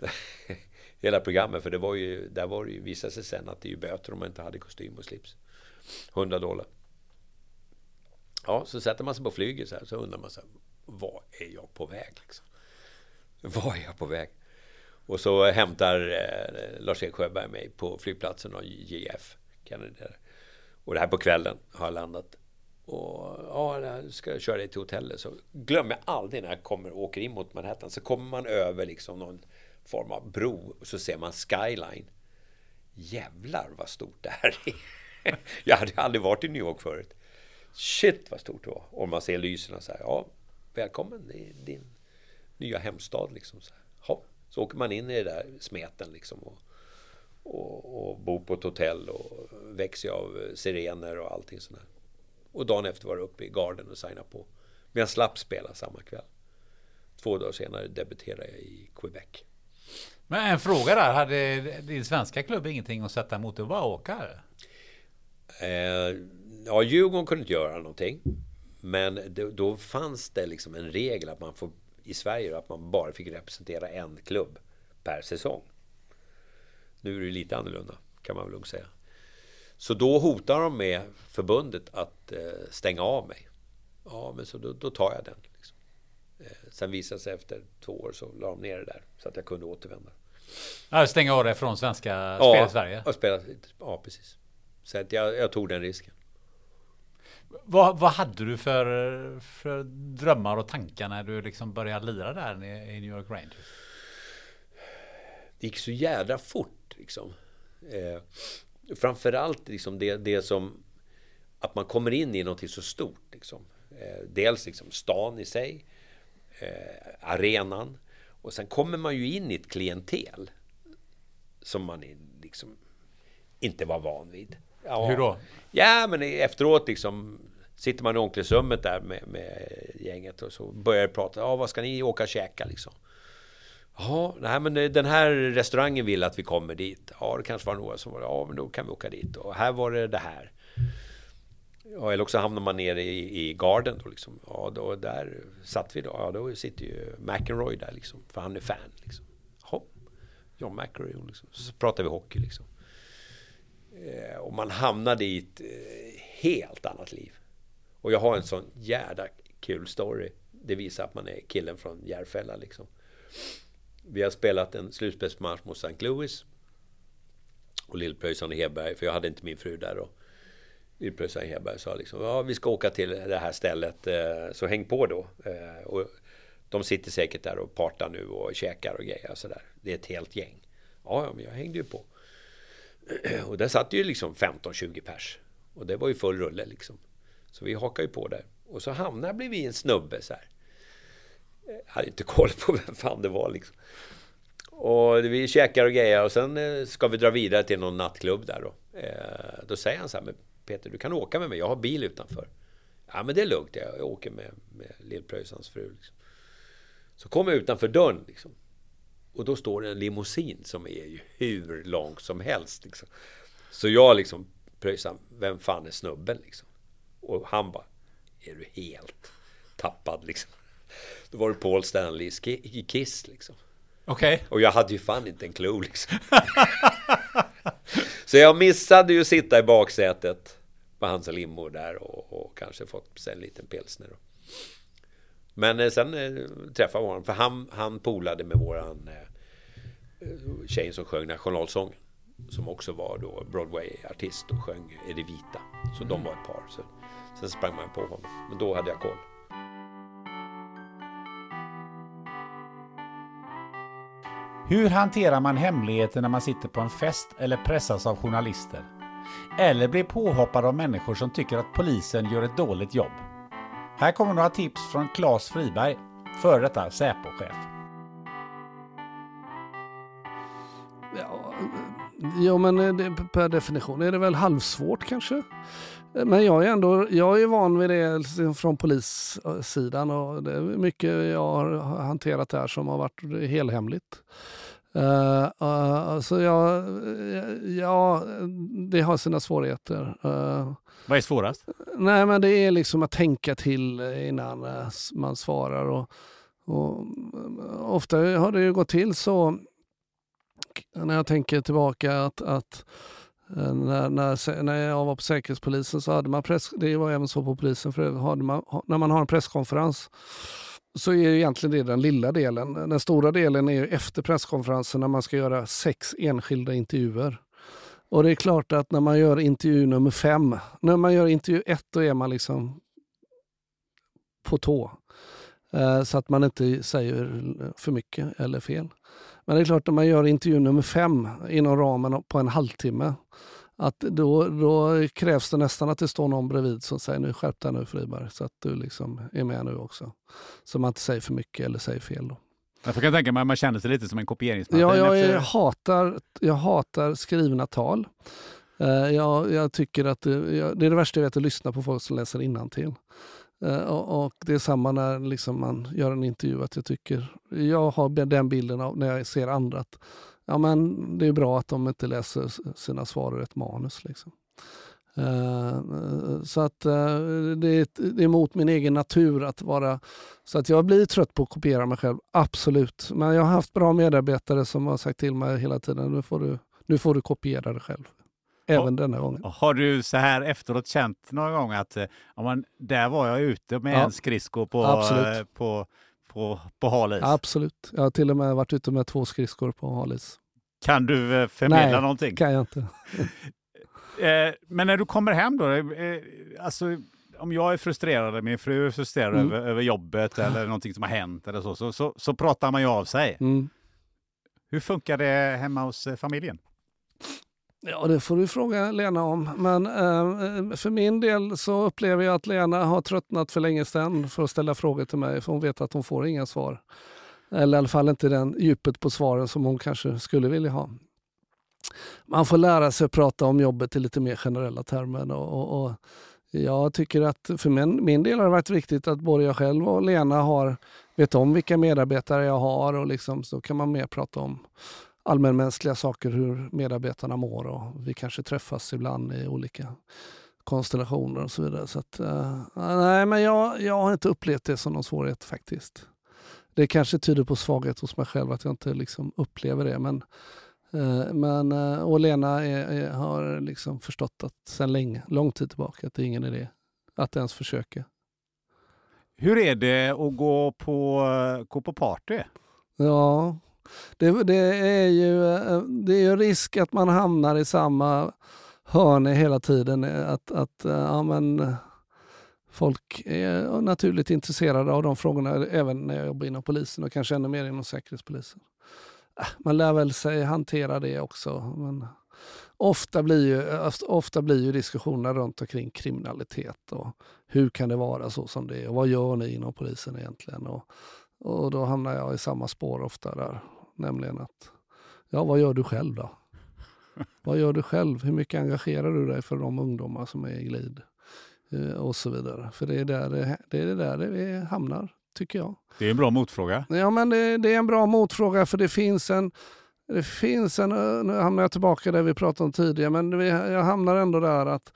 Hela programmet, för det var ju, där var det ju, visade sig sen att det är ju böter om man inte hade kostym och slips. 100 dollar. Ja, så sätter man sig på flyget så här, så undrar man så här, vad är jag på väg liksom? Vad är jag på väg? Och så hämtar eh, Lars-Erik Sjöberg mig på flygplatsen och JF. Kennedy. Och det här på kvällen har jag landat. Och ja, jag ska köra dig till hotellet. Så glömmer jag aldrig när jag kommer och åker in mot Manhattan. Så kommer man över liksom någon form av bro och så ser man skyline. Jävlar vad stort det här är. jag hade aldrig varit i New York förut. Shit vad stort det var. Och man ser lyserna så här. Ja, välkommen i din nya hemstad liksom. Så, här. Så åker man in i det där smeten liksom. Och, och, och bor på ett hotell och växer av sirener och allting sånt där. Och dagen efter var det uppe i Garden och signa på. Men jag slapp spela samma kväll. Två dagar senare debuterade jag i Quebec. Men en fråga där, hade din svenska klubb ingenting att sätta emot? Det bara åka? Eh, ja, Djurgården kunde inte göra någonting. Men det, då fanns det liksom en regel att man får i Sverige att man bara fick representera en klubb per säsong. Nu är det lite annorlunda kan man väl lugnt säga. Så då hotar de med förbundet att eh, stänga av mig. Ja, men så då, då tar jag den. Liksom. Eh, sen visade sig efter två år så la de ner det där så att jag kunde återvända. Ja, stänga av dig från svenska ja, spel i Sverige? Ja, spela, ja precis. Så att jag, jag tog den risken. Vad, vad hade du för, för drömmar och tankar när du liksom började lira där i New York Rangers? Det gick så jädra fort liksom. Eh, framförallt liksom det, det som att man kommer in i någonting så stort. Liksom. Eh, dels liksom stan i sig. eh, arenan. Och sen kommer man ju in i ett klientel som man är liksom inte var van vid. Ja, Hur då? Ja, men efteråt liksom sitter man i omklädningsrummet där med, med gänget och så börjar prata. Ja, vad ska ni åka och käka liksom? Ja, nej, men den här restaurangen vill att vi kommer dit. Ja, det kanske var några som var Ja, men då kan vi åka dit. Och här var det det här. Ja, eller också hamnar man nere i, i garden då liksom. Ja, då, där satt vi då. Ja, då sitter ju McEnroy där liksom. För han är fan liksom. Ja, John McEnroy liksom. Så pratar vi hockey liksom. Eh, och man hamnade i ett eh, helt annat liv. Och jag har en sån jävla kul story. Det visar att man är killen från Järfälla liksom. Vi har spelat en slutspelsmatch mot St. Louis. Och Lill-Pröjsarn och Hedberg, för jag hade inte min fru där då. Lill-Pröjsarn Hedberg sa liksom, ja vi ska åka till det här stället, eh, så häng på då. Eh, och de sitter säkert där och partar nu och käkar och grejer sådär. Det är ett helt gäng. Ja, ja, men jag hängde ju på. Och där satt ju liksom 15-20 pers. Och det var ju full rulle liksom. Så vi hakade ju på där. Och så hamnade vi bredvid en snubbe så här. Jag hade inte koll på vem fan det var liksom. Och vi käkar och grejer och sen eh, ska vi dra vidare till någon nattklubb där då. Eh, då säger han så här, men Peter du kan åka med mig, jag har bil utanför. Ja men det är lugnt, jag åker med, med Lill-Pröjsans fru. Liksom. Så kommer jag utanför dörren liksom. Och då står det en limousin som är ju hur lång som helst. Liksom. Så jag liksom, Pröjsan, vem fan är snubben liksom? Och han bara, är du helt tappad liksom? Då var det Paul Stanley i Kiss liksom. Okej. Okay. Och jag hade ju fan inte en clue liksom. Så jag missade ju att sitta i baksätet med hans limo där och, och kanske fått sig en liten pilsner. Men eh, sen eh, träffade jag honom, för han, han polade med våran eh, tjej som sjöng nationalsången. Som också var då Broadway-artist och sjöng Är det vita. Så de var ett par. Så, sen sprang man på honom. Men då hade jag koll. Hur hanterar man hemligheter när man sitter på en fest eller pressas av journalister? Eller blir påhoppad av människor som tycker att polisen gör ett dåligt jobb? Här kommer några tips från Claes Friberg, före detta Säpo-chef. Ja, ja, men eh, det, per definition är det väl halvsvårt kanske. Eh, men jag är ändå jag är van vid det liksom från polissidan och det är mycket jag har hanterat där som har varit helhemligt. Uh, uh, så ja, ja, det har sina svårigheter. Uh, vad är svårast? Nej, men det är liksom att tänka till innan eh, man svarar. Och, och, eh, ofta har det ju gått till så, när jag tänker tillbaka, att, att eh, när, när, när jag var på Säkerhetspolisen så hade man press, det var även så på polisen, för hade man, när man har en presskonferens så är egentligen det den lilla delen. Den stora delen är efter presskonferensen när man ska göra sex enskilda intervjuer. Och det är klart att när man gör intervju nummer fem, när man gör intervju ett då är man liksom på tå. Eh, så att man inte säger för mycket eller fel. Men det är klart när man gör intervju nummer fem inom ramen på en halvtimme att då, då krävs det nästan att det står någon bredvid som säger nu skärp dig nu Friberg så att du liksom är med nu också. Så man inte säger för mycket eller säger fel. Då. Jag kan tänka mig att man känner sig lite som en kopieringsmaskin. Ja, jag, efter... hatar, jag hatar skrivna tal. Uh, jag, jag, tycker att det, jag, det är det värsta jag vet, att lyssna på folk som läser innantill. Uh, och, och det är samma när liksom man gör en intervju. att Jag tycker, jag har den bilden av när jag ser andra. Att ja, men det är bra att de inte läser sina svar ur ett manus. Liksom. Uh, så att uh, det, är, det är mot min egen natur att vara... Så att jag blir trött på att kopiera mig själv, absolut. Men jag har haft bra medarbetare som har sagt till mig hela tiden, nu får du, nu får du kopiera dig själv. Även denna gången. Har du så här efteråt känt någon gång att ja, man, där var jag ute med ja, en skridsko på, absolut. på, på, på halis? Absolut. Jag har till och med varit ute med två skridskor på halis. Kan du eh, förmedla Nej, någonting? kan jag inte. Eh, men när du kommer hem då, eh, alltså om jag är frustrerad, min fru är frustrerad mm. över, över, jobbet eller någonting som har hänt eller så, så, så, så pratar man ju av sig. Mm. Hur funkar det hemma hos familjen? Ja, det får du fråga Lena om. Men eh, för min del så upplever jag att Lena har tröttnat för länge sedan för att ställa frågor till mig, för hon vet att hon får inga svar. Eller i alla fall inte den djupet på svaren som hon kanske skulle vilja ha. Man får lära sig att prata om jobbet i lite mer generella termer. Och, och, och jag tycker att för min, min del har det varit viktigt att både jag själv och Lena har, vet om vilka medarbetare jag har och liksom, så kan man mer prata om allmänmänskliga saker, hur medarbetarna mår och vi kanske träffas ibland i olika konstellationer och så vidare. Så att, uh, nej, men jag, jag har inte upplevt det som någon svårighet faktiskt. Det kanske tyder på svaghet hos mig själv att jag inte liksom upplever det. Men, men, uh, och Lena är, är, har liksom förstått att sedan länge, lång tid tillbaka, att det är ingen idé att ens försöka. Hur är det att gå på, gå på party? Ja, det, det, är ju, det är ju risk att man hamnar i samma hörne hela tiden. Att, att ja, men, folk är naturligt intresserade av de frågorna även när jag jobbar inom polisen och kanske ännu mer inom säkerhetspolisen. Man lär väl sig hantera det också. Men ofta, blir ju, alltså, ofta blir ju diskussionerna runt omkring kriminalitet och hur kan det vara så som det är och vad gör ni inom polisen egentligen? Och, och då hamnar jag i samma spår ofta där. Nämligen att, ja vad gör du själv då? vad gör du själv? Hur mycket engagerar du dig för de ungdomar som är i glid? Eh, och så vidare. För det är där det, det, är där det hamnar, tycker jag. Det är en bra motfråga. Ja, men det, det är en bra motfråga för det finns en det finns en, nu hamnar jag tillbaka där vi pratade om tidigare, men jag hamnar ändå där att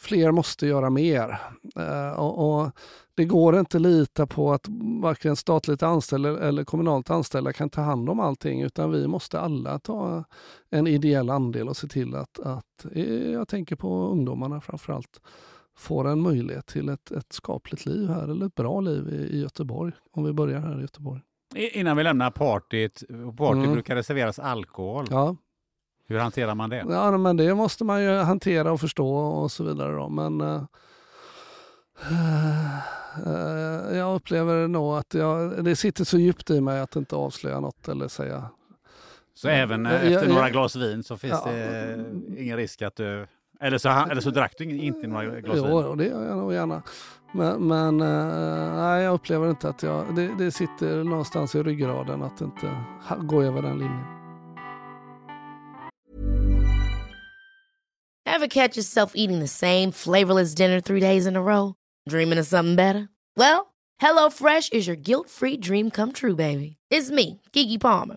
fler måste göra mer. Uh, och, och, Det går inte att lita på att varken statligt anställda eller kommunalt anställda kan ta hand om allting utan vi måste alla ta en ideell andel och se till att, att eh, jag tänker på ungdomarna framförallt, får en möjlighet till ett, ett skapligt liv här, eller ett bra liv i, i Göteborg, om vi börjar här i Göteborg. Innan vi lämnar partyt, party mm. brukar det serveras alkohol. Ja. Hur hanterar man det? Ja, men det måste man ju hantera och förstå och så vidare. Då. Men uh, uh, jag upplever nog att jag, det sitter så djupt i mig att inte avslöja något eller säga. Så även uh, efter några glas vin så finns ja, det ingen risk att du... Eller så, eller så drack du inte några glas vin? Jo, det gör jag nog gärna. Men, men nej, jag upplever inte att jag... Det, det sitter någonstans i ryggraden att inte gå över den linjen. Ever catch yourself eating the same flavorless dinner three days in a row? Dreaming of something better? Well, HelloFresh is your guilt-free dream come true, baby. It's me, Gigi Palmer.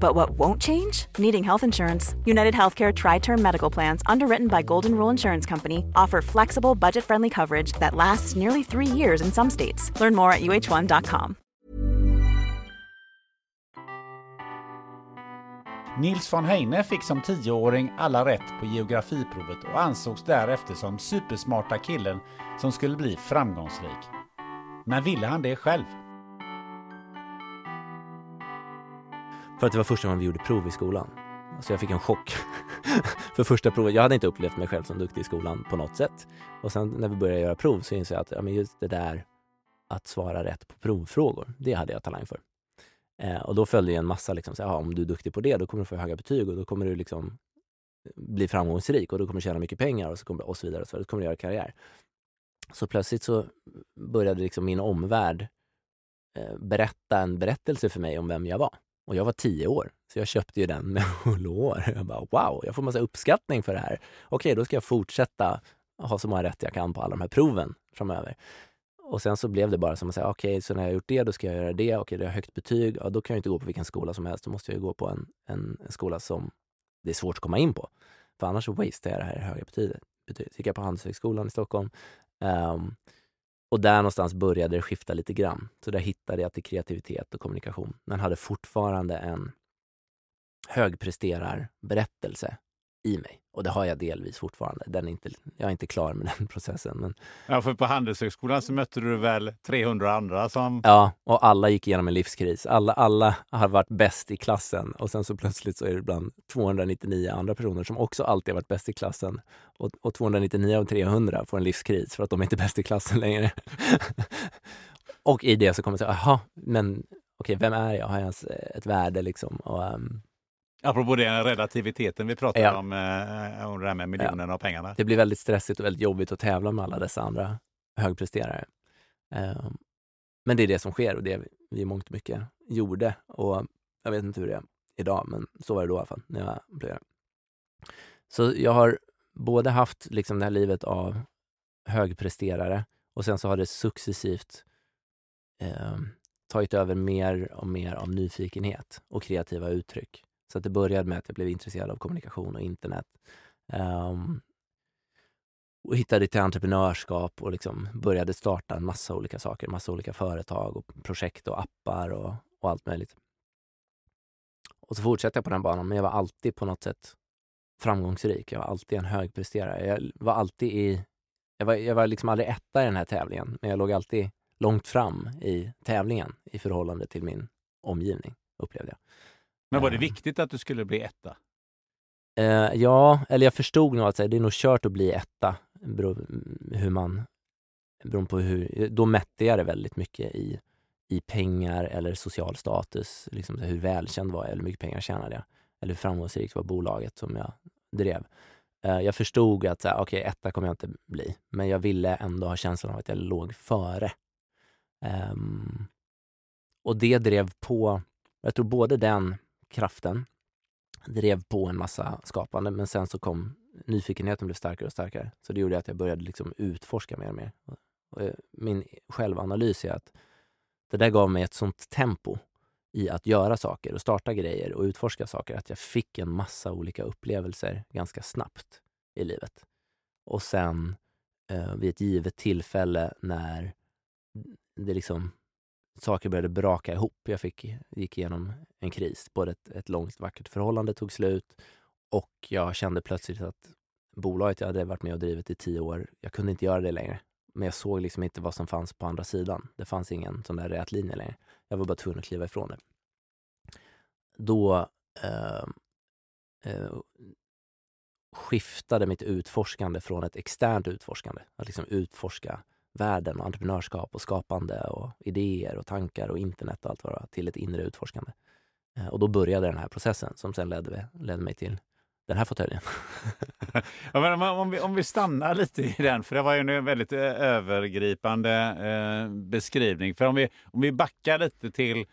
But what won't change? Needing health insurance. United Healthcare Tri Term Medical Plans, underwritten by Golden Rule Insurance Company, offer flexible, budget friendly coverage that lasts nearly three years in some states. Learn more at uh1.com. Nils von Heine fick som tioåring alla rätt på geografiprovet och ansågs därefter som supersmarta killen som skulle bli framgångsrik. Men ville han det själv? För att det var första gången vi gjorde prov i skolan. Så jag fick en chock för första provet. Jag hade inte upplevt mig själv som duktig i skolan på något sätt. Och sen när vi började göra prov så insåg jag att ja, men just det där att svara rätt på provfrågor, det hade jag talang för. Eh, och då följde en massa, liksom, så, ja, om du är duktig på det, då kommer du få höga betyg och då kommer du liksom eh, bli framgångsrik och då kommer du tjäna mycket pengar och så, kommer, och så vidare. Och så, vidare. kommer du göra karriär. Så plötsligt så började liksom min omvärld eh, berätta en berättelse för mig om vem jag var. Och jag var tio år, så jag köpte ju den med hull och hår. Jag bara wow, jag får massa uppskattning för det här. Okej, då ska jag fortsätta ha så många rätt jag kan på alla de här proven framöver. och sen så blev det bara som att säga, okej, okay, så när jag har gjort det, då ska jag göra det. Okej, okay, det har högt betyg. Ja, då kan jag inte gå på vilken skola som helst. Då måste jag ju gå på en, en, en skola som det är svårt att komma in på. För annars så wastear jag det här höga betyget. betyget. Så gick jag på Handelshögskolan i Stockholm. Um, och där någonstans började det skifta lite grann. Så där hittade jag till kreativitet och kommunikation, men hade fortfarande en högpresterarberättelse i mig. Och det har jag delvis fortfarande. Den är inte, jag är inte klar med den processen. Men... Ja, för på Handelshögskolan så mötte du väl 300 andra som... Ja, och alla gick igenom en livskris. Alla, alla har varit bäst i klassen och sen så plötsligt så är det ibland 299 andra personer som också alltid har varit bäst i klassen. Och, och 299 av 300 får en livskris för att de är inte är bäst i klassen längre. och i det så kommer jag säga, jaha, men okej, okay, vem är jag? Har jag ens ett värde liksom? Och, um, Apropå den relativiteten vi pratade ja. om, eh, om det här med miljonerna ja. och pengarna. Det blir väldigt stressigt och väldigt jobbigt att tävla med alla dessa andra högpresterare. Eh, men det är det som sker och det vi i mångt och mycket gjorde. Och jag vet inte hur det är idag, men så var det då i alla fall, när jag blev Så jag har både haft liksom det här livet av högpresterare och sen så har det successivt eh, tagit över mer och mer av nyfikenhet och kreativa uttryck. Så att det började med att jag blev intresserad av kommunikation och internet. Um, och hittade till entreprenörskap och liksom började starta en massa olika saker, massa olika företag och projekt och appar och, och allt möjligt. Och så fortsatte jag på den banan, men jag var alltid på något sätt framgångsrik. Jag var alltid en högpresterare. Jag var alltid i... Jag var, jag var liksom aldrig etta i den här tävlingen, men jag låg alltid långt fram i tävlingen i förhållande till min omgivning, upplevde jag. Men var det viktigt att du skulle bli etta? Uh, ja, eller jag förstod nog att det är nog kört att bli etta. Beror, hur man, beroende på hur, då mätte jag det väldigt mycket i, i pengar eller social status. Liksom hur välkänd var jag, eller hur mycket pengar tjänade jag? Eller hur framgångsrikt var bolaget som jag drev? Uh, jag förstod att okej, okay, etta kommer jag inte bli, men jag ville ändå ha känslan av att jag låg före. Um, och det drev på, jag tror både den kraften drev på en massa skapande, men sen så kom nyfikenheten blev starkare och starkare. Så det gjorde att jag började liksom utforska mer och mer. Och eh, min självanalys är att det där gav mig ett sånt tempo i att göra saker och starta grejer och utforska saker, att jag fick en massa olika upplevelser ganska snabbt i livet. Och sen eh, vid ett givet tillfälle när det liksom saker började braka ihop. Jag fick, gick igenom en kris. Både ett, ett långt vackert förhållande tog slut och jag kände plötsligt att bolaget jag hade varit med och drivit i tio år, jag kunde inte göra det längre. Men jag såg liksom inte vad som fanns på andra sidan. Det fanns ingen sån där rät linje längre. Jag var bara tvungen att kliva ifrån det. Då eh, eh, skiftade mitt utforskande från ett externt utforskande, att liksom utforska världen och entreprenörskap och skapande och idéer och tankar och internet och allt vad det var, till ett inre utforskande. Eh, och då började den här processen som sen ledde, ledde mig till den här fåtöljen. ja, men om, vi, om vi stannar lite i den, för det var ju en väldigt eh, övergripande eh, beskrivning. För om vi, om vi backar lite till,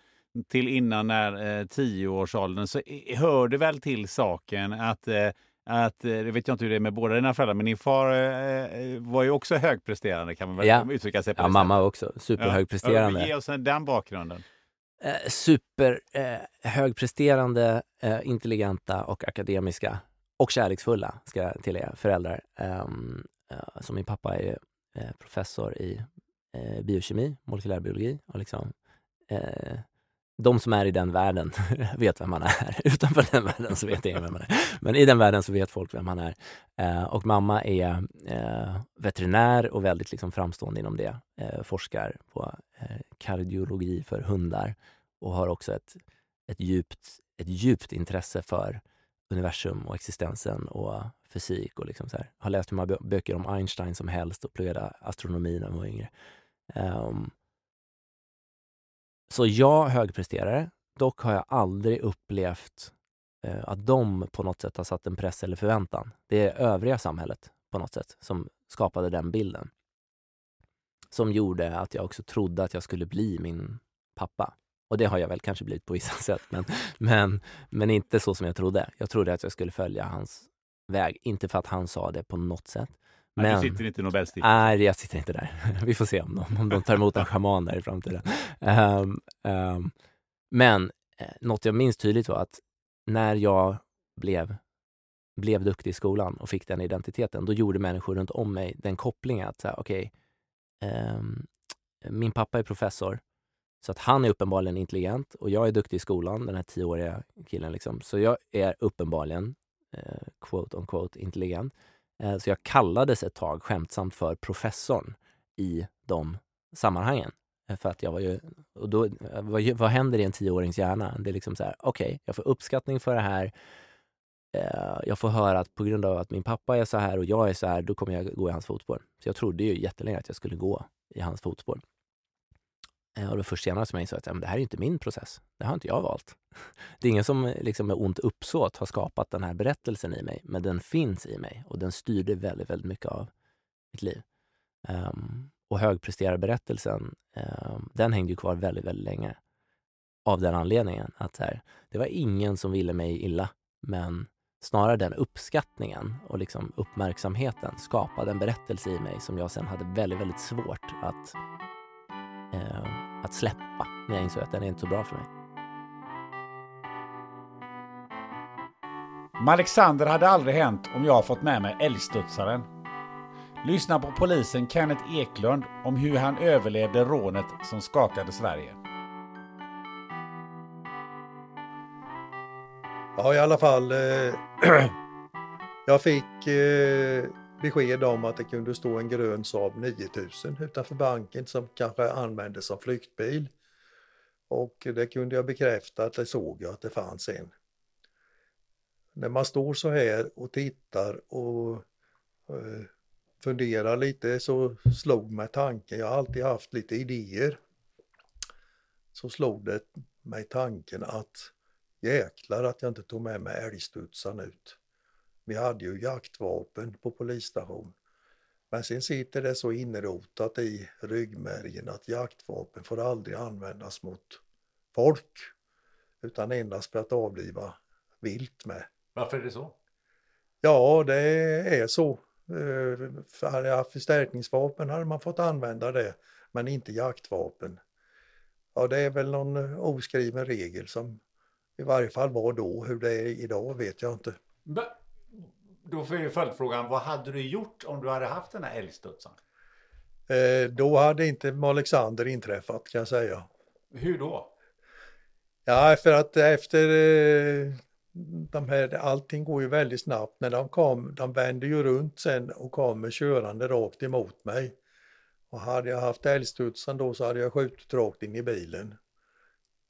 till innan när eh, tioårsåldern så hör det väl till saken att eh, att, eh, det vet jag inte hur det är med båda dina föräldrar, men din far eh, eh, var ju också högpresterande kan man väl ja. uttrycka sig på. Ja, mamma också. Superhögpresterande. Ja. Ge oss den bakgrunden. Eh, super eh, eh, intelligenta och akademiska och kärleksfulla, ska jag tillägga, föräldrar. Um, uh, som min pappa är professor i biokemi, molekylärbiologi och liksom de som är i den världen vet vem man är. Utanför den världen så vet ingen vem man är. Men i den världen så vet folk vem man är. Eh, och mamma är eh, veterinär och väldigt liksom framstående inom det. Eh, forskar på eh, kardiologi för hundar och har också ett, ett, djupt, ett djupt intresse för universum och existensen och fysik. Och liksom så här. Har läst hur många böcker om Einstein som helst och pluggade astronomi när hon var yngre. Um, så jag högpresterare, dock har jag aldrig upplevt eh, att de på något sätt har satt en press eller förväntan. Det är övriga samhället på något sätt som skapade den bilden. Som gjorde att jag också trodde att jag skulle bli min pappa. Och det har jag väl kanske blivit på vissa sätt, men, men, men inte så som jag trodde. Jag trodde att jag skulle följa hans väg. Inte för att han sa det på något sätt, men, du sitter inte i Nobelstiftelsen? Nej, jag sitter inte där. Vi får se om de, om de tar emot en schaman där i framtiden. Um, um, men eh, något jag minns tydligt var att när jag blev, blev duktig i skolan och fick den identiteten, då gjorde människor runt om mig den kopplingen att okej, okay, um, min pappa är professor, så att han är uppenbarligen intelligent och jag är duktig i skolan, den här tioåriga killen. Liksom. Så jag är uppenbarligen, eh, quote on quote, intelligent. Eh, så jag kallades ett tag skämtsamt för professorn i de sammanhangen. Eh, för att jag var ju, och då, eh, vad, vad händer i en tioårings hjärna? Det är liksom så här, okej, okay, jag får uppskattning för det här. Jag får höra att på grund av att min pappa är så här och jag är så här, då kommer jag gå i hans fotspår. Så jag trodde ju jättelänge att jag skulle gå i hans fotspår. Eh, och det var först senare som jag insåg att ja, det här är inte min process. Det har inte jag valt. Det är ingen som eh, liksom med ont uppsåt har skapat den här berättelsen i mig, men den finns i mig och den styrde väldigt, väldigt mycket av mitt liv. Um, och högpresterarberättelsen, um, den hängde ju kvar väldigt, väldigt länge. Av den anledningen att här, det var ingen som ville mig illa, men snarare den uppskattningen och liksom uppmärksamheten skapade en berättelse i mig som jag sen hade väldigt, väldigt svårt att eh, att släppa när jag insåg att den är inte så bra för mig. Alexander hade aldrig hänt om jag fått med mig älgstudsaren. Lyssna på polisen Kenneth Eklund om hur han överlevde rånet som skakade Sverige. Ja, i alla fall. Eh, jag fick eh, besked om att det kunde stå en grön Saab 9000 utanför banken som kanske användes som flyktbil. Och det kunde jag bekräfta att det såg jag att det fanns en. När man står så här och tittar och eh, funderar lite så slog mig tanken, jag har alltid haft lite idéer. Så slog det mig tanken att jäklar att jag inte tog med mig älgstudsaren ut. Vi hade ju jaktvapen på polisstation. Men sen sitter det så inrotat i ryggmärgen att jaktvapen får aldrig användas mot folk. Utan endast för att avliva vilt med. Varför är det så? Ja, det är så. Eh, för förstärkningsvapen hade man fått använda det, men inte jaktvapen. Ja, det är väl någon oskriven regel som i varje fall var då. Hur det är idag vet jag inte. Då får ju följdfrågan, vad hade du gjort om du hade haft den här älgstudsaren? Eh, då hade inte Alexander inträffat kan jag säga. Hur då? Ja, för att efter eh, de här, allting går ju väldigt snabbt. När de kom, de vände ju runt sen och kommer körande rakt emot mig. Och hade jag haft älgstudsaren då så hade jag skjutit rakt in i bilen.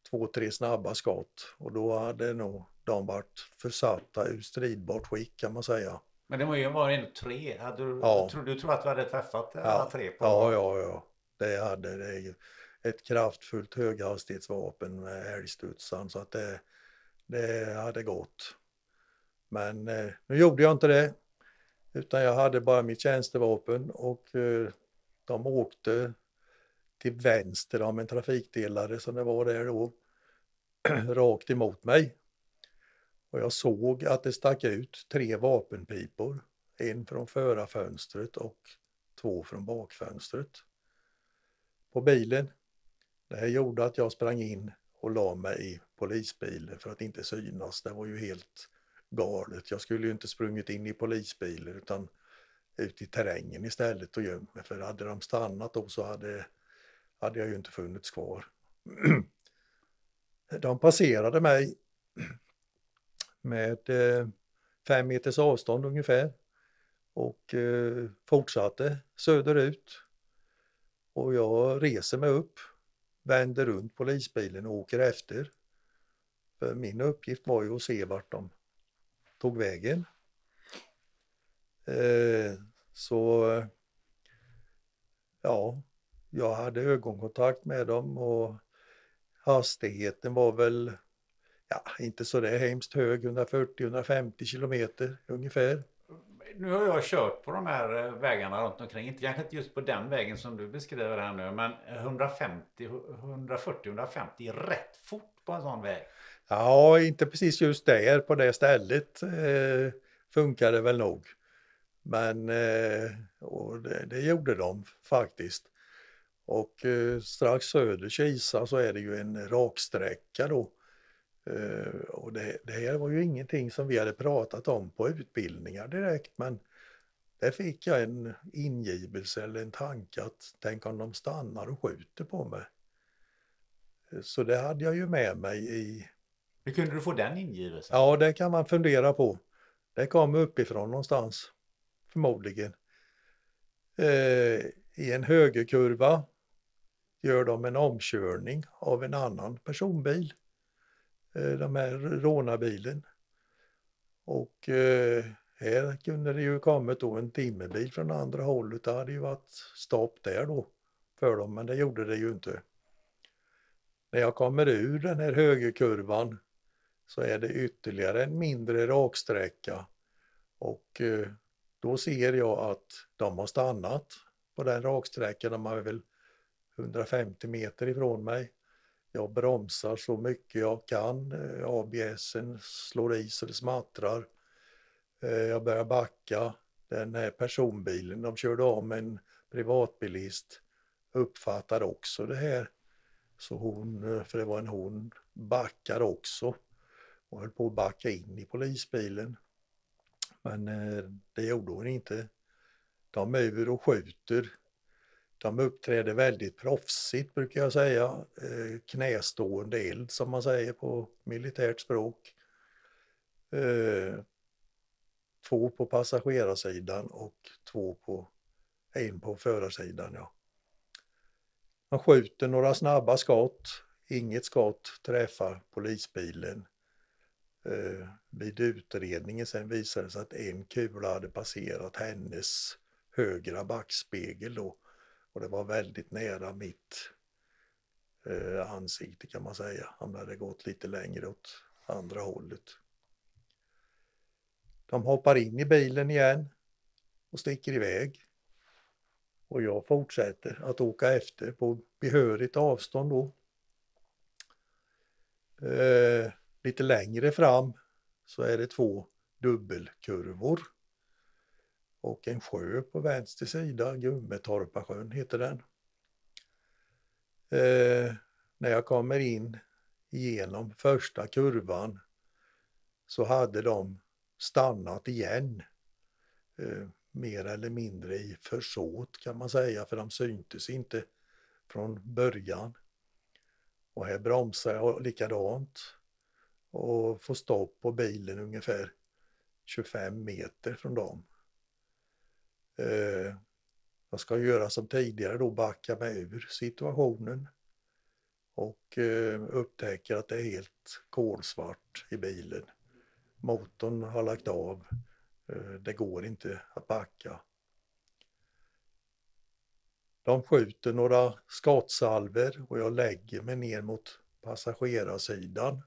Två, tre snabba skott och då hade nog de varit försatta ur stridbart skick kan man säga. Men det var ju bara ändå tre. Hade du, ja. tror, du tror att du hade träffat alla ja. tre? På... Ja, ja, ja. Det hade det. Är ett kraftfullt höghastighetsvapen med älgstudsaren så att det, det hade gått. Men eh, nu gjorde jag inte det. Utan jag hade bara mitt tjänstevapen och eh, de åkte till vänster om en trafikdelare som det var där då. rakt emot mig. Och jag såg att det stack ut tre vapenpipor. En från förarfönstret och två från bakfönstret. På bilen. Det här gjorde att jag sprang in och la mig i polisbilen för att inte synas. Det var ju helt galet. Jag skulle ju inte sprungit in i polisbilen utan ut i terrängen istället och gömt mig. För hade de stannat då så hade, hade jag ju inte funnits kvar. De passerade mig med eh, fem meters avstånd ungefär och eh, fortsatte söderut. Och jag reser mig upp, vänder runt polisbilen och åker efter. För min uppgift var ju att se vart de tog vägen. Eh, så ja, jag hade ögonkontakt med dem och hastigheten var väl ja, inte så där hemskt hög, 140-150 kilometer ungefär. Nu har jag kört på de här eh, vägarna runt omkring, inte kanske inte just på den vägen som du beskriver här nu, men 150, 140-150 är rätt fort på en sån väg. Ja, inte precis just där på det stället eh, funkar det väl nog. Men eh, det, det gjorde de faktiskt. Och eh, strax söder Kisa så är det ju en raksträcka då. Eh, och det, det här var ju ingenting som vi hade pratat om på utbildningar direkt men där fick jag en ingivelse eller en tanke att tänk om de stannar och skjuter på mig. Så det hade jag ju med mig i... Hur kunde du få den ingivelsen? Ja, det kan man fundera på. Det kom uppifrån någonstans, förmodligen. Eh, I en högerkurva gör de en omkörning av en annan personbil. Eh, de här rånarbilen. Och eh, här kunde det ju kommit då en timmerbil från andra hållet. Det hade ju varit stopp där då för dem, men det gjorde det ju inte. När jag kommer ur den här högerkurvan så är det ytterligare en mindre raksträcka och eh, då ser jag att de har stannat på den raksträckan. De har väl 150 meter ifrån mig. Jag bromsar så mycket jag kan. Eh, ABS ABSen slår i så det smattrar. Eh, jag börjar backa. Den här personbilen, de körde om en privatbilist, uppfattar också det här. Så hon, eh, för det var en hon, backar också och höll på att backa in i polisbilen. Men det gjorde hon inte. De är ur och skjuter. De uppträder väldigt proffsigt brukar jag säga. Eh, knästående eld som man säger på militärt språk eh, två på passagerarsidan och två på, en på förarsidan. Ja. Man skjuter några snabba skott, inget skott träffar polisbilen. Eh, vid utredningen sen visade det sig att en kula hade passerat hennes högra backspegel då, och det var väldigt nära mitt eh, ansikte kan man säga. Han hade gått lite längre åt andra hållet. De hoppar in i bilen igen och sticker iväg. Och jag fortsätter att åka efter på behörigt avstånd då. Eh, lite längre fram så är det två dubbelkurvor och en sjö på vänster sida, Gummetorpasjön heter den. Eh, när jag kommer in genom första kurvan så hade de stannat igen. Eh, mer eller mindre i försåt kan man säga, för de syntes inte från början. Och här bromsar jag likadant och får stopp på bilen ungefär 25 meter från dem. Eh, jag ska göra som tidigare då, backa mig ur situationen och eh, upptäcker att det är helt kolsvart i bilen motorn har lagt av. Eh, det går inte att backa. De skjuter några skottsalver och jag lägger mig ner mot passagerarsidan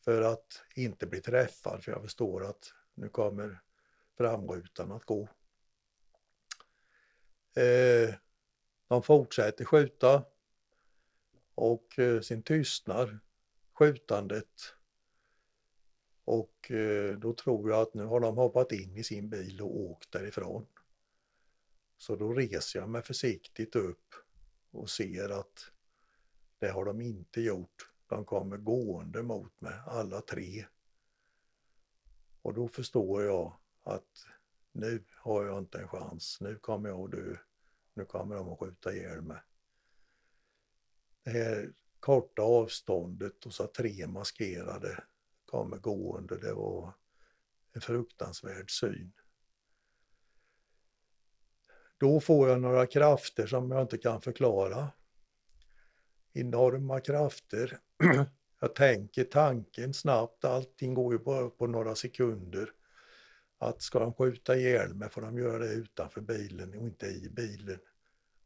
för att inte bli träffad för jag förstår att nu kommer framrutan att gå. Eh, de fortsätter skjuta och eh, tystnar skjutandet och eh, då tror jag att nu har de hoppat in i sin bil och åkt därifrån. Så då reser jag mig försiktigt upp och ser att det har de inte gjort. De kommer gående mot mig, alla tre. Och då förstår jag att nu har jag inte en chans. Nu kommer jag att dö. Nu kommer de att skjuta ihjäl mig. Det här korta avståndet och så tre maskerade kommer gående. Det var en fruktansvärd syn. Då får jag några krafter som jag inte kan förklara. Enorma krafter. Jag tänker tanken snabbt, allting går ju bara på några sekunder. Att ska de skjuta ihjäl mig får de göra det utanför bilen och inte i bilen.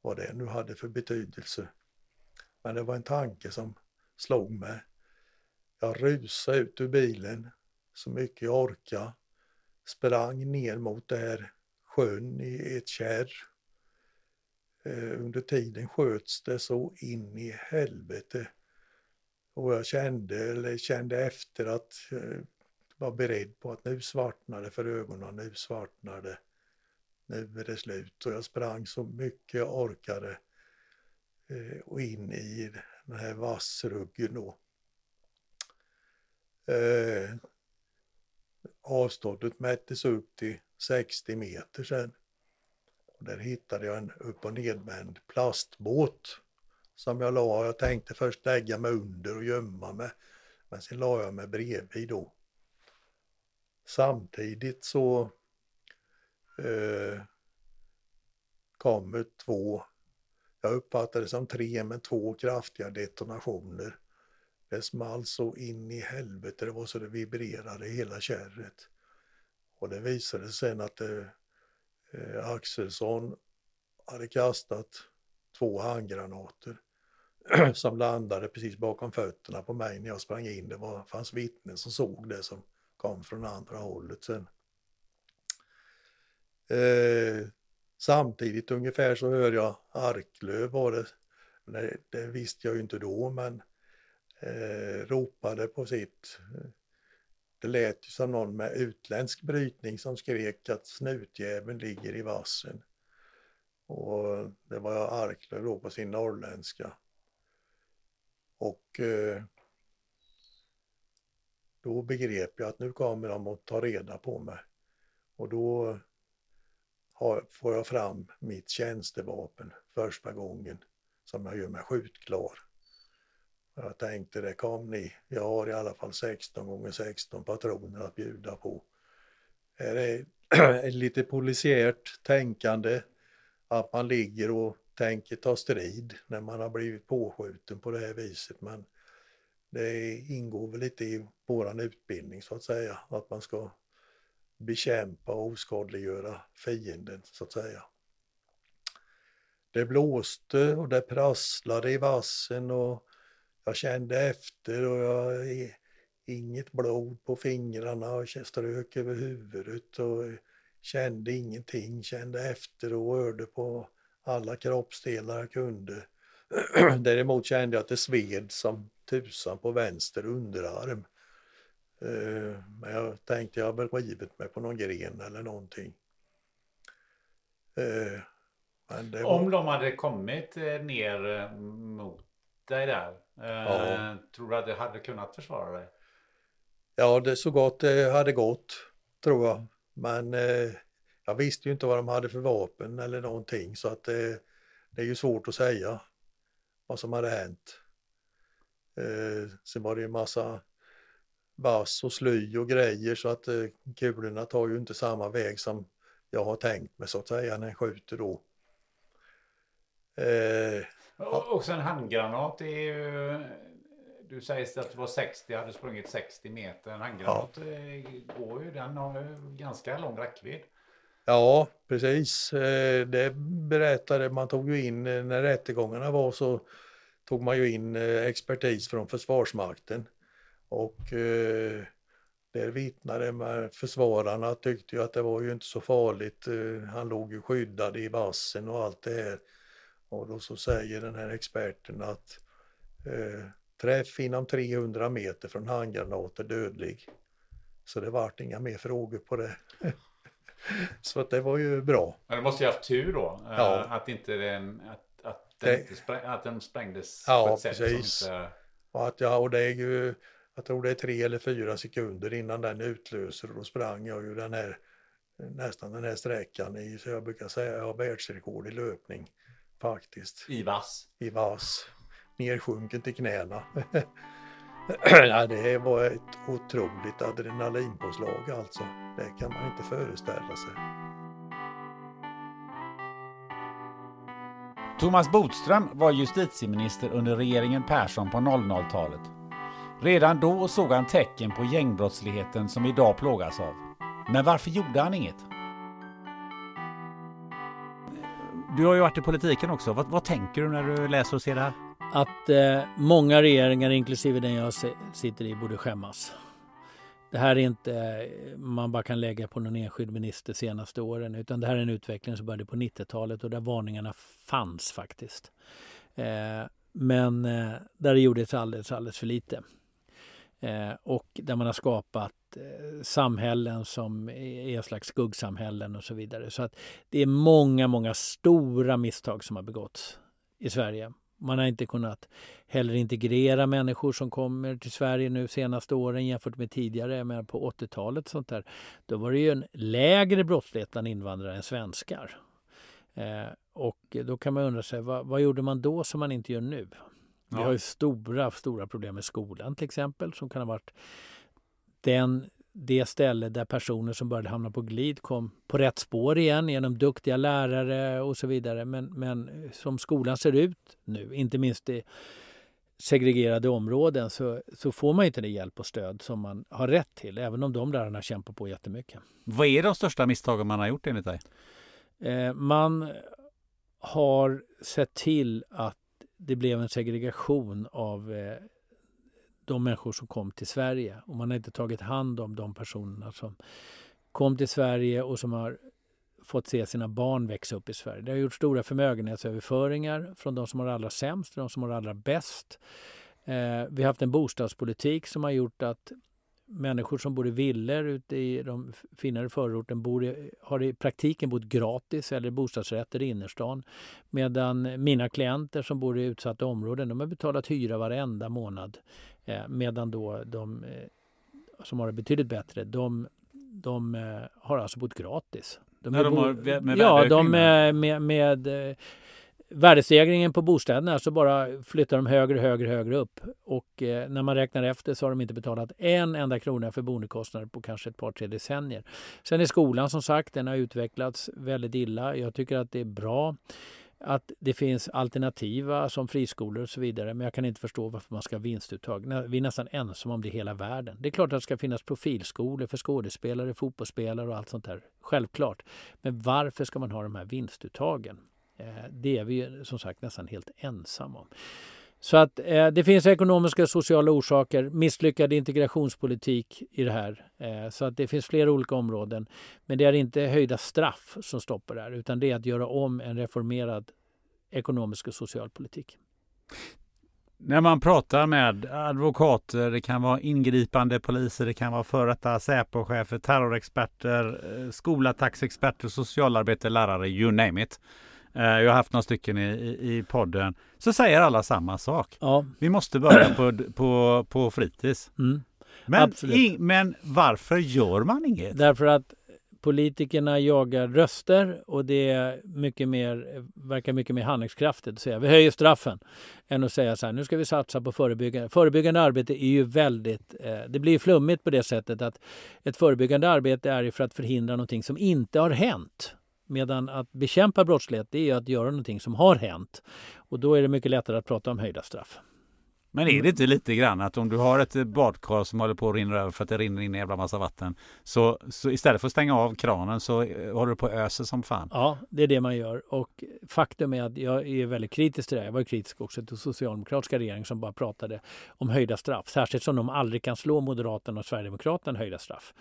Vad det nu hade för betydelse. Men det var en tanke som slog mig. Jag rusade ut ur bilen så mycket jag orkade. Sprang ner mot det här sjön i ett kärr. Eh, under tiden sköts det så in i helvete. Och jag kände, eller kände efter att eh, var beredd på att nu svartnade för ögonen, nu svartnade. nu är det slut. Och jag sprang så mycket jag orkade eh, och in i den här vassruggen då. Eh, avståndet mättes upp till 60 meter sen. Och där hittade jag en upp och nedvänd plastbåt som jag la. Jag tänkte först lägga mig under och gömma mig. Men sen la jag mig bredvid då. Samtidigt så eh, kommer två, jag uppfattar det som tre, men två kraftiga detonationer. Det small så in i helvete, det var så det vibrerade i hela kärret. Och det visade sig sen att eh, eh Axelsson hade kastat två handgranater som landade precis bakom fötterna på mig när jag sprang in. Det var, fanns vittnen som såg det som kom från andra hållet sen. Eh, samtidigt ungefär så hör jag Arklöv var det, det, det visste jag ju inte då men eh, ropade på sitt eh, det lät ju som någon med utländsk brytning som skrek att snutjäveln ligger i vassen. Och det var Arklöv då på sin norrländska. Och eh, då begrep jag att nu kommer de att ta reda på mig. Och då har, får jag fram mitt tjänstevapen första gången som jag gör mig skjutklar. Jag tänkte det kom ni, jag har i alla fall 16 gånger 16 patroner att bjuda på. Det är lite polisiärt tänkande att man ligger och tänker ta strid när man har blivit påskjuten på det här viset. Men det ingår väl lite i våran utbildning så att säga, att man ska bekämpa och oskadliggöra fienden så att säga. Det blåste och det prasslade i vassen och jag kände efter och jag inget blod på fingrarna och strök över huvudet och kände ingenting, kände efter och hörde på alla kroppsdelar jag kunde. Däremot kände jag att det sved som tusan på vänster underarm. Eh, men jag tänkte jag har väl rivit mig på någon gren eller någonting. Eh, var... Om de hade kommit eh, ner mot dig där, ja. tror du att du hade kunnat försvara dig? Ja, det så gott det hade gått, tror jag. Men jag visste ju inte vad de hade för vapen eller någonting så att det, det är ju svårt att säga vad som hade hänt. Eh, sen var det ju massa vass och sly och grejer så att eh, kulorna tar ju inte samma väg som jag har tänkt mig så att säga när jag skjuter då. Eh, och, och sen handgranat är ju du säger att det var 60, hade sprungit 60 meter. En handgranat ja. Eh, går ju, den har ju ganska lång räckvidd. Ja, precis. Eh, det berättade, man tog ju in, eh, när rättegångarna var så tog man ju in eh, expertis från Försvarsmakten. Och där vittnade man, försvararna tyckte ju att det var ju inte så farligt. Han låg ju skyddad i vassen och allt det här. Och då så säger den här experten att eh, träff inom 300 meter från handgranater dödlig. Så det vart inga mer frågor på det. Så att det var ju bra. Men du måste ju haft tur då. Eh, ja. Att inte den, att, att, den, det, inte spräng, att den sprängdes ja, på ett sätt precis. som inte... Och att, ja, och det är ju, jag tror det är tre eller fyra sekunder innan den utlöser och då sprang jag ju den här nästan den här sträckan i, så jag brukar säga jag har världsrekord i löpning faktiskt. I vass? I vass. Nersjunken till knäna. ja, det var ett otroligt adrenalinpåslag alltså. Det kan man inte föreställa sig. Thomas Bodström var justitieminister under regeringen Persson på 00-talet. Redan då såg han tecken på gängbrottsligheten som idag plågas av. Men varför gjorde han inget? Du har ju varit i politiken också. Vad, vad tänker du när du läser och ser det här? Att eh, många regeringar, inklusive den jag sitter i, borde skämmas. Det här är inte eh, man bara kan lägga på någon enskild minister senaste åren utan det här är en utveckling som började på 90-talet och där varningarna fanns faktiskt. Eh, men eh, där det gjordes alldeles, alldeles för lite. Eh, och där man har skapat eh, samhällen som är ett slags skuggsamhällen och så vidare. Så att det är många, många stora misstag som har begåtts i Sverige. Man har inte kunnat heller integrera människor som kommer till Sverige nu senaste åren jämfört med tidigare. Men på 80-talet sånt där, då var det ju en lägre brottslighet bland invandrare än svenskar. Eh, och då kan man undra sig, vad, vad, gjorde man då som man inte gör nu? Vi har ju stora, stora problem med skolan till exempel som kan ha varit den, det ställe där personer som började hamna på glid kom på rätt spår igen genom duktiga lärare och så vidare. Men, men som skolan ser ut nu, inte minst i segregerade områden, så, så får man inte det hjälp och stöd som man har rätt till, även om de lärarna kämpar på jättemycket. Vad är de största misstagen man har gjort enligt dig? Eh, man har sett till att det blev en segregation av eh, de människor som kom till Sverige. Och man har inte tagit hand om de personerna som kom till Sverige och som har fått se sina barn växa upp i Sverige. Det har gjort stora förmögenhetsöverföringar från de som har det allra sämst till de som har det allra bäst. Eh, vi har haft en bostadspolitik som har gjort att människor som bor i villor ute i de finare förorten bor i, har i praktiken bott gratis eller bostadsrätter i innerstan. Medan mina klienter som bor i utsatta områden de har betalat hyra varenda månad. Eh, medan då de eh, som har det betydligt bättre, de, de eh, har alltså bott gratis. De, ja, de har med Ja, de med, med, med värdestegringen på bostäderna så bara flyttar de högre, högre, högre upp. Och eh, när man räknar efter så har de inte betalat en enda krona för boendekostnader på kanske ett par, tre decennier. Sen är skolan som sagt, den har utvecklats väldigt illa. Jag tycker att det är bra att det finns alternativa som friskolor och så vidare. Men jag kan inte förstå varför man ska ha vinstuttag. Vi är nästan ensamma om det i hela världen. Det är klart att det ska finnas profilskolor för skådespelare, fotbollsspelare och allt sånt där. Självklart. Men varför ska man ha de här vinstuttagen? Eh, det är vi som sagt nästan helt ensamma om. Så att eh, det finns ekonomiska och sociala orsaker, misslyckad integrationspolitik i det här. Eh, så att det finns flera olika områden. Men det är inte höjda straff som stoppar det här utan det är att göra om en reformerad ekonomisk och social politik. När man pratar med advokater, det kan vara ingripande poliser, det kan vara före detta Säpochefer, terrorexperter, eh, skolattacksexperter, socialarbetare, lärare, you name it. Eh, jag har haft några stycken i, i, i podden. Så säger alla samma sak. Ja. Vi måste börja på, på, på fritids. Mm. Men, i, men varför gör man inget? Därför att politikerna jagar röster och det är mycket mer, verkar mycket mer handlingskraftigt att säga vi höjer straffen än att säga så här nu ska vi satsa på förebyggande. Förebyggande arbete är ju väldigt, eh, det blir flummigt på det sättet att ett förebyggande arbete är ju för att förhindra någonting som inte har hänt. Medan att bekämpa brottslighet det är att göra någonting som har hänt. Och då är det mycket lättare att prata om höjda straff. Men är det inte lite grann att om du har ett badkar som håller på att rinna över för att det rinner in en jävla massa vatten. Så, så istället för att stänga av kranen så håller du på att ösa som fan. Ja, det är det man gör. Och faktum är att jag är väldigt kritisk till det. Jag var kritisk också till socialdemokratiska regeringen som bara pratade om höjda straff. Särskilt som de aldrig kan slå Moderaterna och Sverigedemokraterna höjda straff.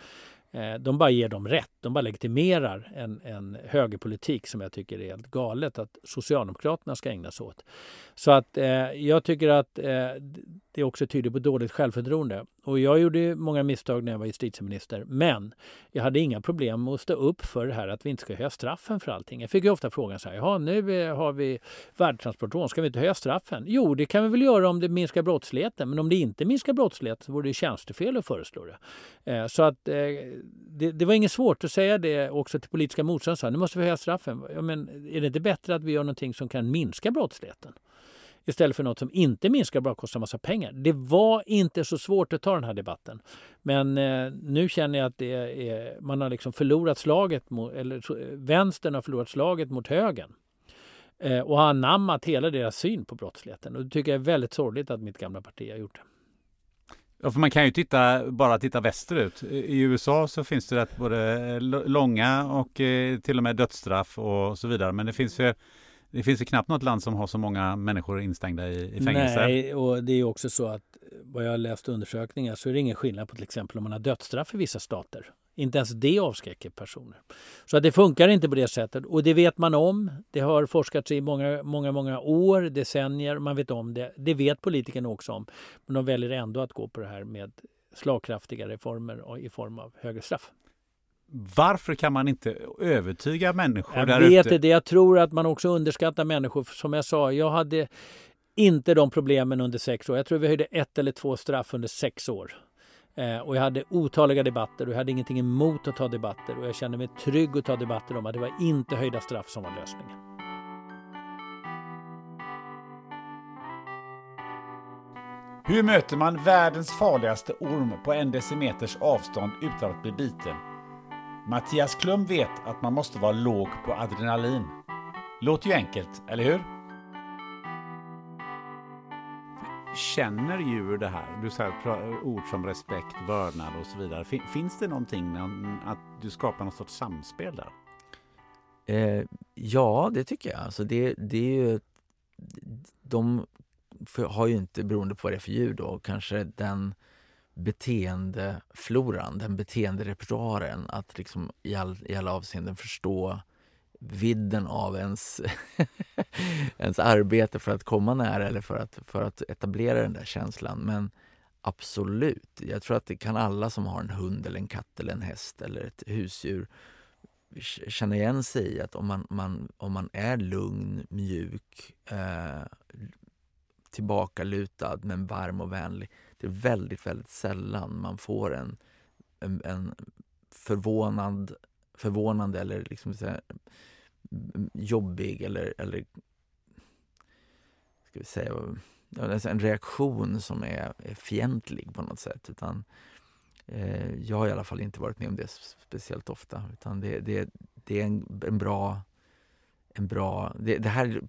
Eh, de bara ger dem rätt. De bara legitimerar en, en högerpolitik som jag tycker är helt galet att Socialdemokraterna ska ägna sig åt. Så att eh, jag tycker att eh, det också tydligt på dåligt självförtroende. Och jag gjorde många misstag när jag var justitieminister. Men jag hade inga problem med att stå upp för det här att vi inte ska höja straffen för allting. Jag fick ju ofta frågan så här, nu eh, har vi värdetransportrån, ska vi inte höja straffen? Jo, det kan vi väl göra om det minskar brottsligheten. Men om det inte minskar brottsligheten så vore det tjänstefel att föreslå det. Eh, så att eh, det, det, var inget svårt att säga det också till politiska motståndare. Nu måste vi höja straffen. Ja, men är det inte bättre att vi gör någonting som kan minska brottsligheten? Istället för något som inte minskar bara kostar massa pengar. Det var inte så svårt att ta den här debatten. Men eh, nu känner jag att det är, man har liksom förlorat slaget, mot, eller vänstern har förlorat slaget mot högern eh, och har anammat hela deras syn på brottsligheten. Och det tycker jag är väldigt sorgligt att mitt gamla parti har gjort det. Ja, för man kan ju titta, bara titta västerut. I USA så finns det rätt både eh, långa och eh, till och med dödsstraff och så vidare. Men det finns ju det finns ju knappt något land som har så många människor instängda i, i fängelse. Nej, och det är också så att vad jag har läst undersökningar så är det ingen skillnad på till exempel om man har dödsstraff i vissa stater. Inte ens det avskräcker personer. Så att det funkar inte på det sättet och det vet man om. Det har forskats i många, många, många år, decennier. Man vet om det. Det vet politikerna också om. Men de väljer ändå att gå på det här med slagkraftiga reformer i form av högre straff. Varför kan man inte övertyga människor Jag där vet ute? det. Jag tror att man också underskattar människor. Som jag sa, jag hade inte de problemen under sex år. Jag tror vi höjde ett eller två straff under sex år. Eh, och jag hade otaliga debatter och jag hade ingenting emot att ta debatter. Och jag kände mig trygg att ta debatter om att det var inte höjda straff som var lösningen. Hur möter man världens farligaste orm på en decimeters avstånd utan att bli biten? Mattias Klum vet att man måste vara låg på adrenalin. Låter ju enkelt, eller hur? Känner djur det här? Du säger ord som respekt, vördnad och så vidare. Fin- Finns det någonting, någon- att du skapar någon sorts samspel där? Eh, ja, det tycker jag. Alltså det, det är ju, de har ju inte, beroende på vad det är för djur då, kanske den beteendefloran, den beteenderepertoaren att liksom i, all, i alla avseenden förstå vidden av ens, ens arbete för att komma nära eller för att, för att etablera den där känslan. Men absolut, jag tror att det kan alla som har en hund eller en katt eller en häst eller ett husdjur känna igen sig i att om man, man, om man är lugn, mjuk, eh, tillbakalutad men varm och vänlig. Det är väldigt, väldigt sällan man får en, en, en förvånad, förvånande eller liksom så här, mm, jobbig eller, eller ska vi säga, alltså en reaktion som är, är fientlig på något sätt. Utan, eh, jag har i alla fall inte varit med om det speciellt ofta. Utan det, det, det är en, en bra en bra... Det, det här,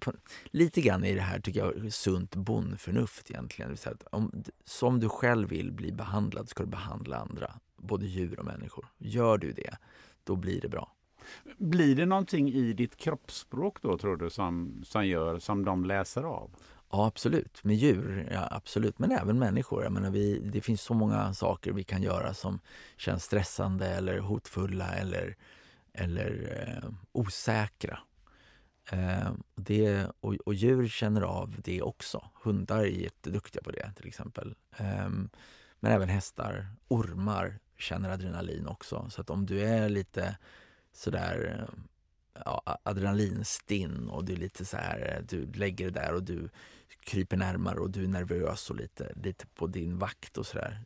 lite grann i det här tycker jag sunt bondförnuft egentligen. Säga att om, som du själv vill bli behandlad ska du behandla andra, både djur och människor. Gör du det, då blir det bra. Blir det någonting i ditt kroppsspråk då tror du som, som gör, som de läser av? Ja, absolut. Med djur, ja, absolut. Men även människor. Jag menar, vi, det finns så många saker vi kan göra som känns stressande eller hotfulla eller, eller eh, osäkra. Eh, det, och, och djur känner av det också. Hundar är jätteduktiga på det till exempel. Eh, men även hästar, ormar känner adrenalin också. Så att om du är lite sådär ja, adrenalinstinn och du är lite så här, du lägger det där och du kryper närmare och du är nervös och lite, lite på din vakt och sådär.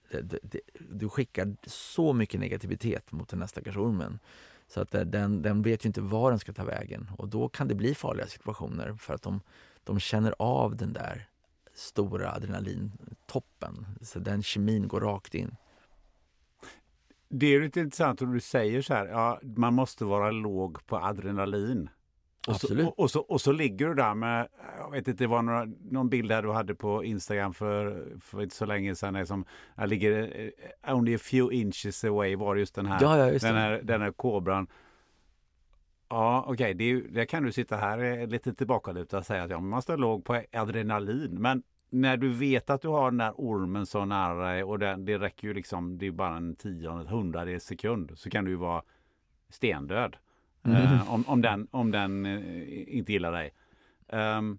Du skickar så mycket negativitet mot den här stackars ormen. Så att eh, den, den vet ju inte var den ska ta vägen och då kan det bli farliga situationer för att de, de känner av den där stora adrenalintoppen. Så den kemin går rakt in. Det är lite intressant om du säger så här, ja, man måste vara låg på adrenalin. Och så, och, och, så, och så ligger du där med, jag vet inte, det var några, någon bild här du hade på Instagram för, för inte så länge sedan. Som, jag ligger eh, only a few inches away var just den här, Ja, ja, just den här, den här kobran. Ja, okej, okay, där kan du sitta här eh, lite tillbakalutad och säga att ja, man ha låg på adrenalin. Men när du vet att du har den där ormen så nära dig och det, det räcker ju liksom, det är bara en tionde, hundradels sekund så kan du ju vara stendöd. Mm. Eh, om, om den, om den eh, inte gillar dig. Ehm,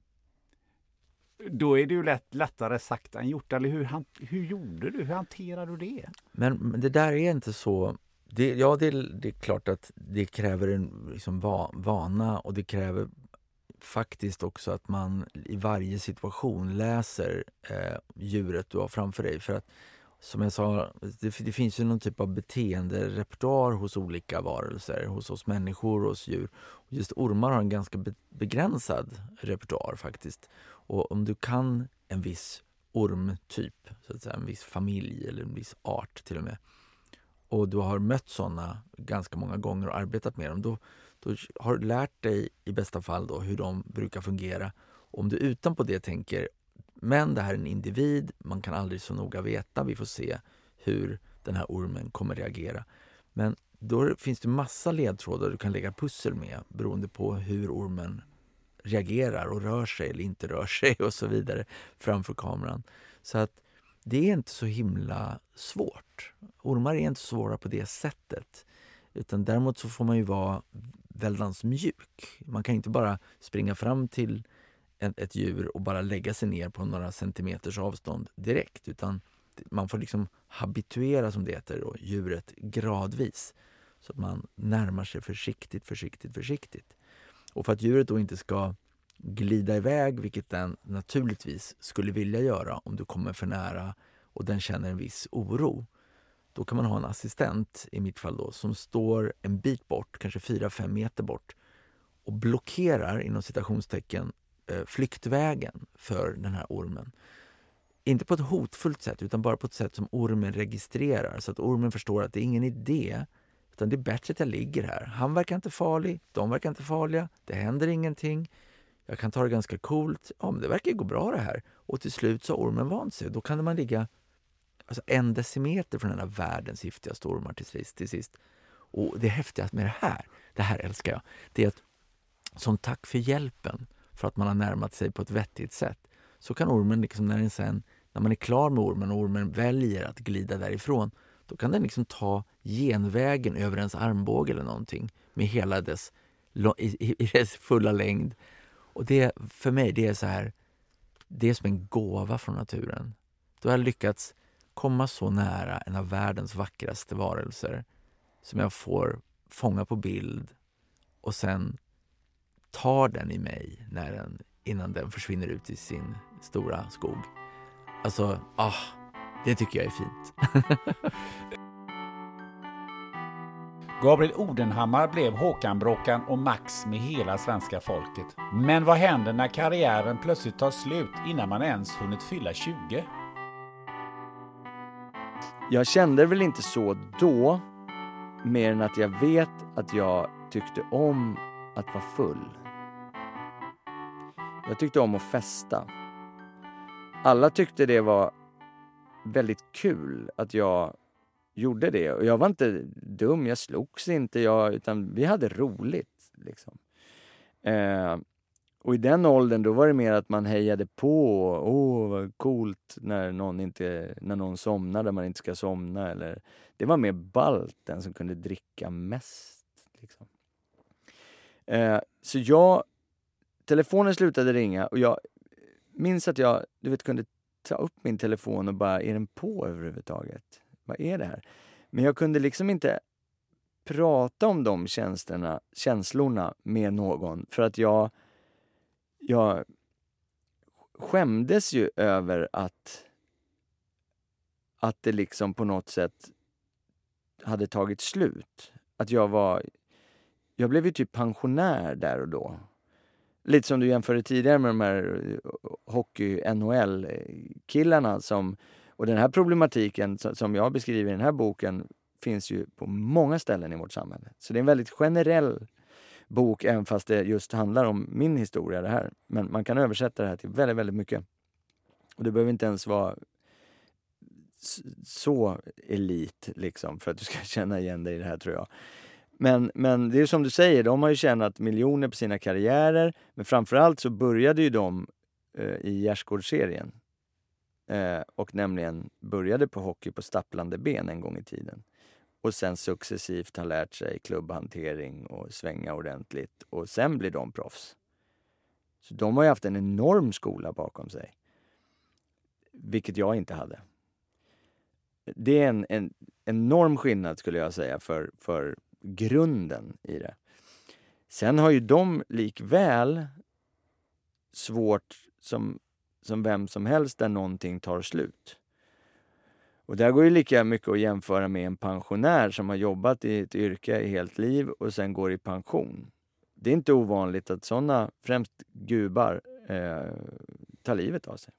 då är det ju lätt, lättare sagt än gjort. Eller hur, han, hur gjorde du? Hur hanterade du det? Men men det där är inte så... Det, ja, det, är- det är klart att det kräver en liksom, va, vana och det kräver faktiskt också att man i varje situation läser eh, djuret du har framför dig. För att som jag sa, det, det finns ju någon typ av beteenderepertoar hos olika varelser, hos oss människor och hos djur. Och just ormar har en ganska be, begränsad repertoar faktiskt. Och om du kan en viss ormtyp, så att säga, en viss familj eller en viss art till och med, och du har mött sådana ganska många gånger och arbetat med dem, då, då har du lärt dig i bästa fall då hur de brukar fungera. Om du utanpå det tänker, men det här är en individ, man kan aldrig så noga veta, vi får se hur den här ormen kommer reagera. Men då finns det massa ledtrådar du kan lägga pussel med beroende på hur ormen reagerar och rör sig eller inte rör sig och så vidare framför kameran. Så att det är inte så himla svårt. Ormar är inte svåra på det sättet. Utan däremot så får man ju vara väldans mjuk. Man kan inte bara springa fram till ett, ett djur och bara lägga sig ner på några centimeters avstånd direkt. Utan man får liksom habituera, som det heter, då, djuret gradvis. Så att man närmar sig försiktigt, försiktigt, försiktigt. Och för att djuret då inte ska glida iväg, vilket den naturligtvis skulle vilja göra om du kommer för nära och den känner en viss oro. Då kan man ha en assistent, i mitt fall då, som står en bit bort, kanske 4-5 meter bort och blockerar, inom citationstecken, Eh, flyktvägen för den här ormen. Inte på ett hotfullt sätt, utan bara på ett sätt som ormen registrerar. Så att ormen förstår att det är ingen idé, utan det är bättre att jag ligger här. Han verkar inte farlig, de verkar inte farliga, det händer ingenting. Jag kan ta det ganska coolt. Ja, men det verkar gå bra det här. Och till slut så har ormen vant sig. Då kan man ligga alltså en decimeter från en av världens giftigaste ormar till sist. Till sist. Och det häftiga med det här, det här älskar jag, det är att som tack för hjälpen, för att man har närmat sig på ett vettigt sätt, så kan ormen, liksom när, den sen, när man är klar med ormen och ormen väljer att glida därifrån, då kan den liksom ta genvägen över ens armbåge eller någonting med hela dess, i, i dess fulla längd. Och det, för mig, det är så här, det är som en gåva från naturen. Då har jag lyckats komma så nära en av världens vackraste varelser som jag får fånga på bild och sen tar den i mig när den, innan den försvinner ut i sin stora skog. Alltså, ah, det tycker jag är fint. Gabriel Odenhammar blev Håkan-Bråkan och Max med hela svenska folket. Men vad händer när karriären plötsligt tar slut innan man ens hunnit fylla 20? Jag kände väl inte så då, mer än att jag vet att jag tyckte om att vara full. Jag tyckte om att festa. Alla tyckte det var väldigt kul att jag gjorde det. Och jag var inte dum, jag slogs inte, jag, utan vi hade roligt. Liksom. Eh, och i den åldern då var det mer att man hejade på. Åh, vad coolt när någon, inte, när någon somnar där man inte ska somna. Eller, det var mer balt, den som kunde dricka mest. Liksom. Eh, så jag... Telefonen slutade ringa och jag minns att jag du vet, kunde ta upp min telefon och bara, är den på överhuvudtaget? Vad är det här? Men jag kunde liksom inte prata om de känslorna, känslorna med någon för att jag jag skämdes ju över att, att det liksom på något sätt hade tagit slut. Att jag var... Jag blev ju typ pensionär där och då. Lite som du jämförde tidigare med de här eh, hockey-NHL-killarna eh, som... Och den här problematiken som jag beskriver i den här boken finns ju på många ställen i vårt samhälle. Så det är en väldigt generell bok, även fast det just handlar om min historia det här. Men man kan översätta det här till väldigt, väldigt mycket. Och det behöver inte ens vara så elit liksom för att du ska känna igen dig i det här tror jag. Men, men det är som du säger, de har ju tjänat miljoner på sina karriärer. Men framförallt så började ju de eh, i Gärdsgårdsserien. Eh, och nämligen började på hockey på stapplande ben en gång i tiden och sen successivt har lärt sig klubbhantering och svänga ordentligt och sen blir de proffs. Så de har ju haft en enorm skola bakom sig. Vilket jag inte hade. Det är en, en enorm skillnad skulle jag säga för, för grunden i det. Sen har ju de likväl svårt som, som vem som helst där någonting tar slut. Och där går ju lika mycket att jämföra med en pensionär som har jobbat i ett yrke i helt liv och sen går i pension. Det är inte ovanligt att sådana, främst gubar, eh, tar livet av sig.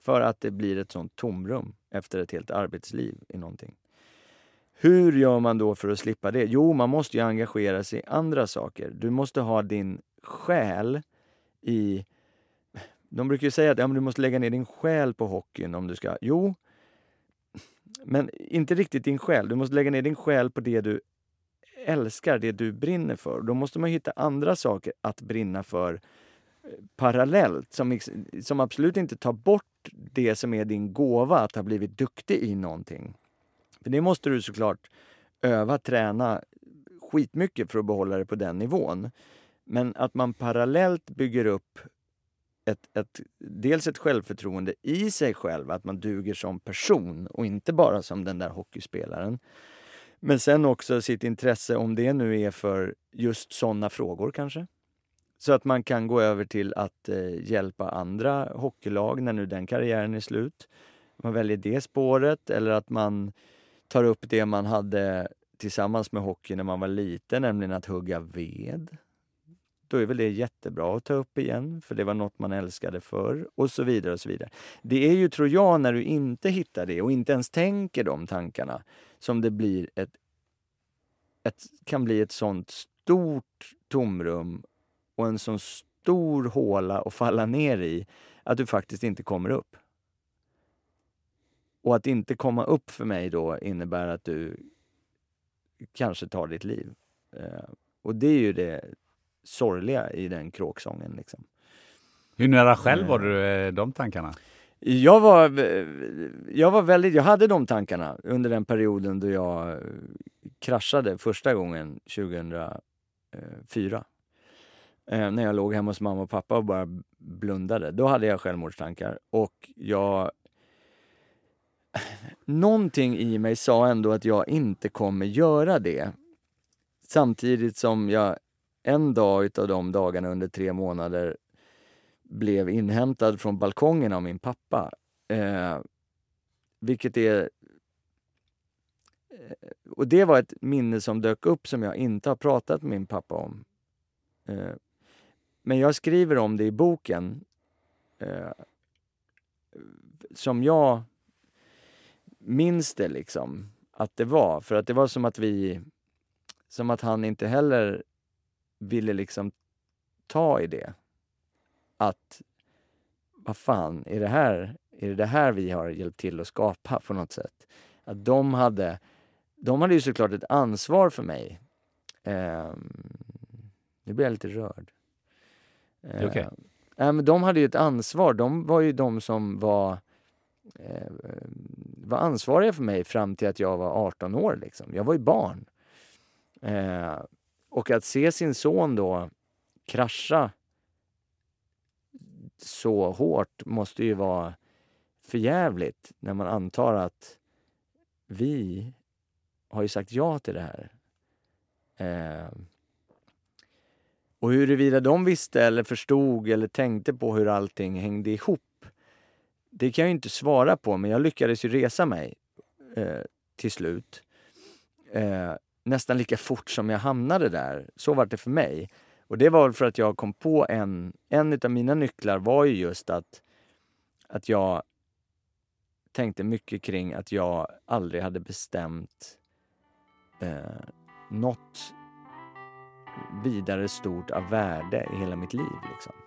För att det blir ett sånt tomrum efter ett helt arbetsliv i någonting. Hur gör man då för att slippa det? Jo, man måste ju engagera sig i andra saker. Du måste ha din själ i... De brukar ju säga att ja, men du måste lägga ner din själ på hockeyn om du ska... Jo, men inte riktigt din själ. Du måste lägga ner din själ på det du älskar, det du brinner för. Då måste man hitta andra saker att brinna för eh, parallellt som, som absolut inte tar bort det som är din gåva, att ha blivit duktig i någonting. För det måste du såklart öva, träna skitmycket för att behålla det på den nivån. Men att man parallellt bygger upp ett, ett, dels ett självförtroende i sig själv, att man duger som person och inte bara som den där hockeyspelaren. Men sen också sitt intresse, om det nu är för just sådana frågor kanske. Så att man kan gå över till att eh, hjälpa andra hockeylag när nu den karriären är slut. Man väljer det spåret eller att man tar upp det man hade tillsammans med hockey när man var liten, nämligen att hugga ved. Då är väl det jättebra att ta upp igen, för det var något man älskade förr och så vidare. och så vidare. Det är ju, tror jag, när du inte hittar det och inte ens tänker de tankarna som det blir ett, ett kan bli ett sånt stort tomrum och en sån stor håla att falla ner i att du faktiskt inte kommer upp. Och att inte komma upp för mig då innebär att du kanske tar ditt liv. Eh, och det är ju det sorgliga i den kråksången. Liksom. Hur nära själv var du eh, de tankarna? Jag var, jag var väldigt, jag hade de tankarna under den perioden då jag kraschade första gången 2004. Eh, när jag låg hemma hos mamma och pappa och bara blundade. Då hade jag självmordstankar och jag någonting i mig sa ändå att jag inte kommer göra det. Samtidigt som jag en dag utav de dagarna under tre månader blev inhämtad från balkongen av min pappa. Eh, vilket är... Eh, och det var ett minne som dök upp som jag inte har pratat med min pappa om. Eh, men jag skriver om det i boken. Eh, som jag minns det liksom att det var. För att det var som att vi, som att han inte heller ville liksom ta i det. Att, vad fan, är det här, är det, det här vi har hjälpt till att skapa på något sätt? Att de hade, de hade ju såklart ett ansvar för mig. Eh, nu blir jag lite rörd. Eh, okay. eh, de hade ju ett ansvar. De var ju de som var eh, var ansvariga för mig fram till att jag var 18 år. Liksom. Jag var ju barn. Eh, och att se sin son då krascha så hårt måste ju vara förjävligt när man antar att vi har ju sagt ja till det här. Eh, och huruvida de visste eller förstod eller tänkte på hur allting hängde ihop det kan jag inte svara på, men jag lyckades ju resa mig eh, till slut. Eh, nästan lika fort som jag hamnade där. Så var det för mig. Och det var för att jag kom på en, en av mina nycklar var ju just att, att jag tänkte mycket kring att jag aldrig hade bestämt eh, något vidare stort av värde i hela mitt liv. Liksom.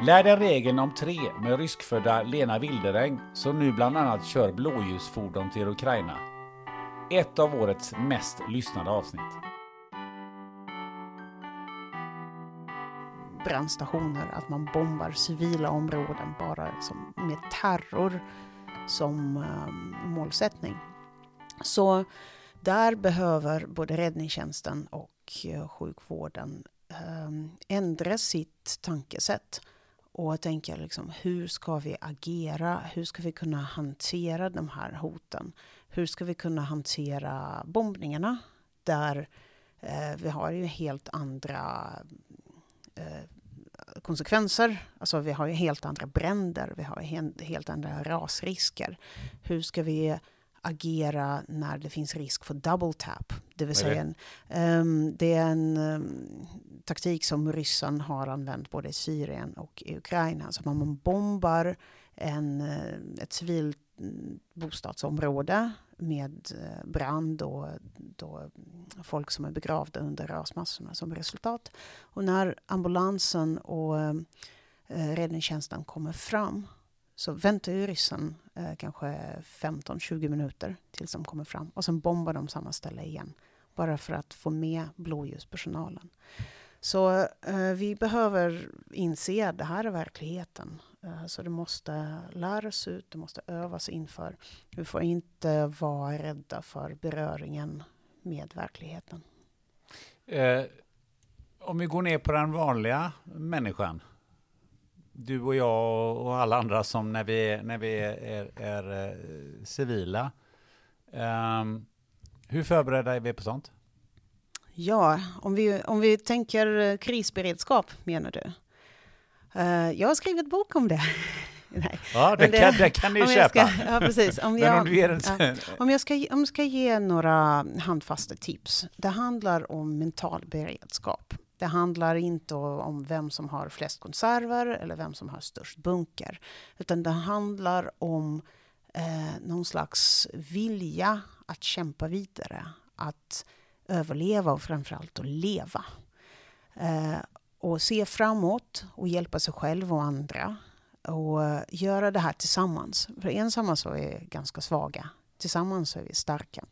Lär dig regeln om tre med ryskfödda Lena Wilderäng som nu bland annat kör blåljusfordon till Ukraina. Ett av årets mest lyssnade avsnitt. Brandstationer, att man bombar civila områden bara som, med terror som um, målsättning. Så där behöver både räddningstjänsten och uh, sjukvården um, ändra sitt tankesätt och tänka liksom, hur ska vi agera? Hur ska vi kunna hantera de här hoten? Hur ska vi kunna hantera bombningarna? Där eh, vi har ju helt andra eh, konsekvenser. Alltså vi har ju helt andra bränder, vi har helt andra rasrisker. Hur ska vi agera när det finns risk för double tap. Det vill säga, en, um, det är en um, taktik som ryssen har använt både i Syrien och i Ukraina. Så man bombar en, uh, ett civilt mm, bostadsområde med uh, brand och då folk som är begravda under rasmassorna som resultat. Och när ambulansen och uh, räddningstjänsten kommer fram så väntar ju ryssen eh, kanske 15-20 minuter tills de kommer fram och sen bombar de samma ställe igen. Bara för att få med blåljuspersonalen. Så eh, vi behöver inse att det här är verkligheten. Eh, så det måste läras ut, det måste övas inför. Vi får inte vara rädda för beröringen med verkligheten. Eh, om vi går ner på den vanliga människan. Du och jag och alla andra som när vi, när vi är, är, är eh, civila. Um, hur förberedda är vi på sånt? Ja, om vi, om vi tänker eh, krisberedskap menar du? Uh, jag har skrivit bok om det. Nej. Ja, det, det, kan, det kan ni köpa. Ska, ja, precis. Om jag, om, ja, om, jag ska, om jag ska ge några handfasta tips. Det handlar om mental beredskap. Det handlar inte om vem som har flest konserver eller vem som har störst bunker. Utan det handlar om eh, någon slags vilja att kämpa vidare. Att överleva och framförallt att leva. Eh, och se framåt och hjälpa sig själv och andra. Och göra det här tillsammans. För ensamma så är vi ganska svaga. Tillsammans så är vi starka.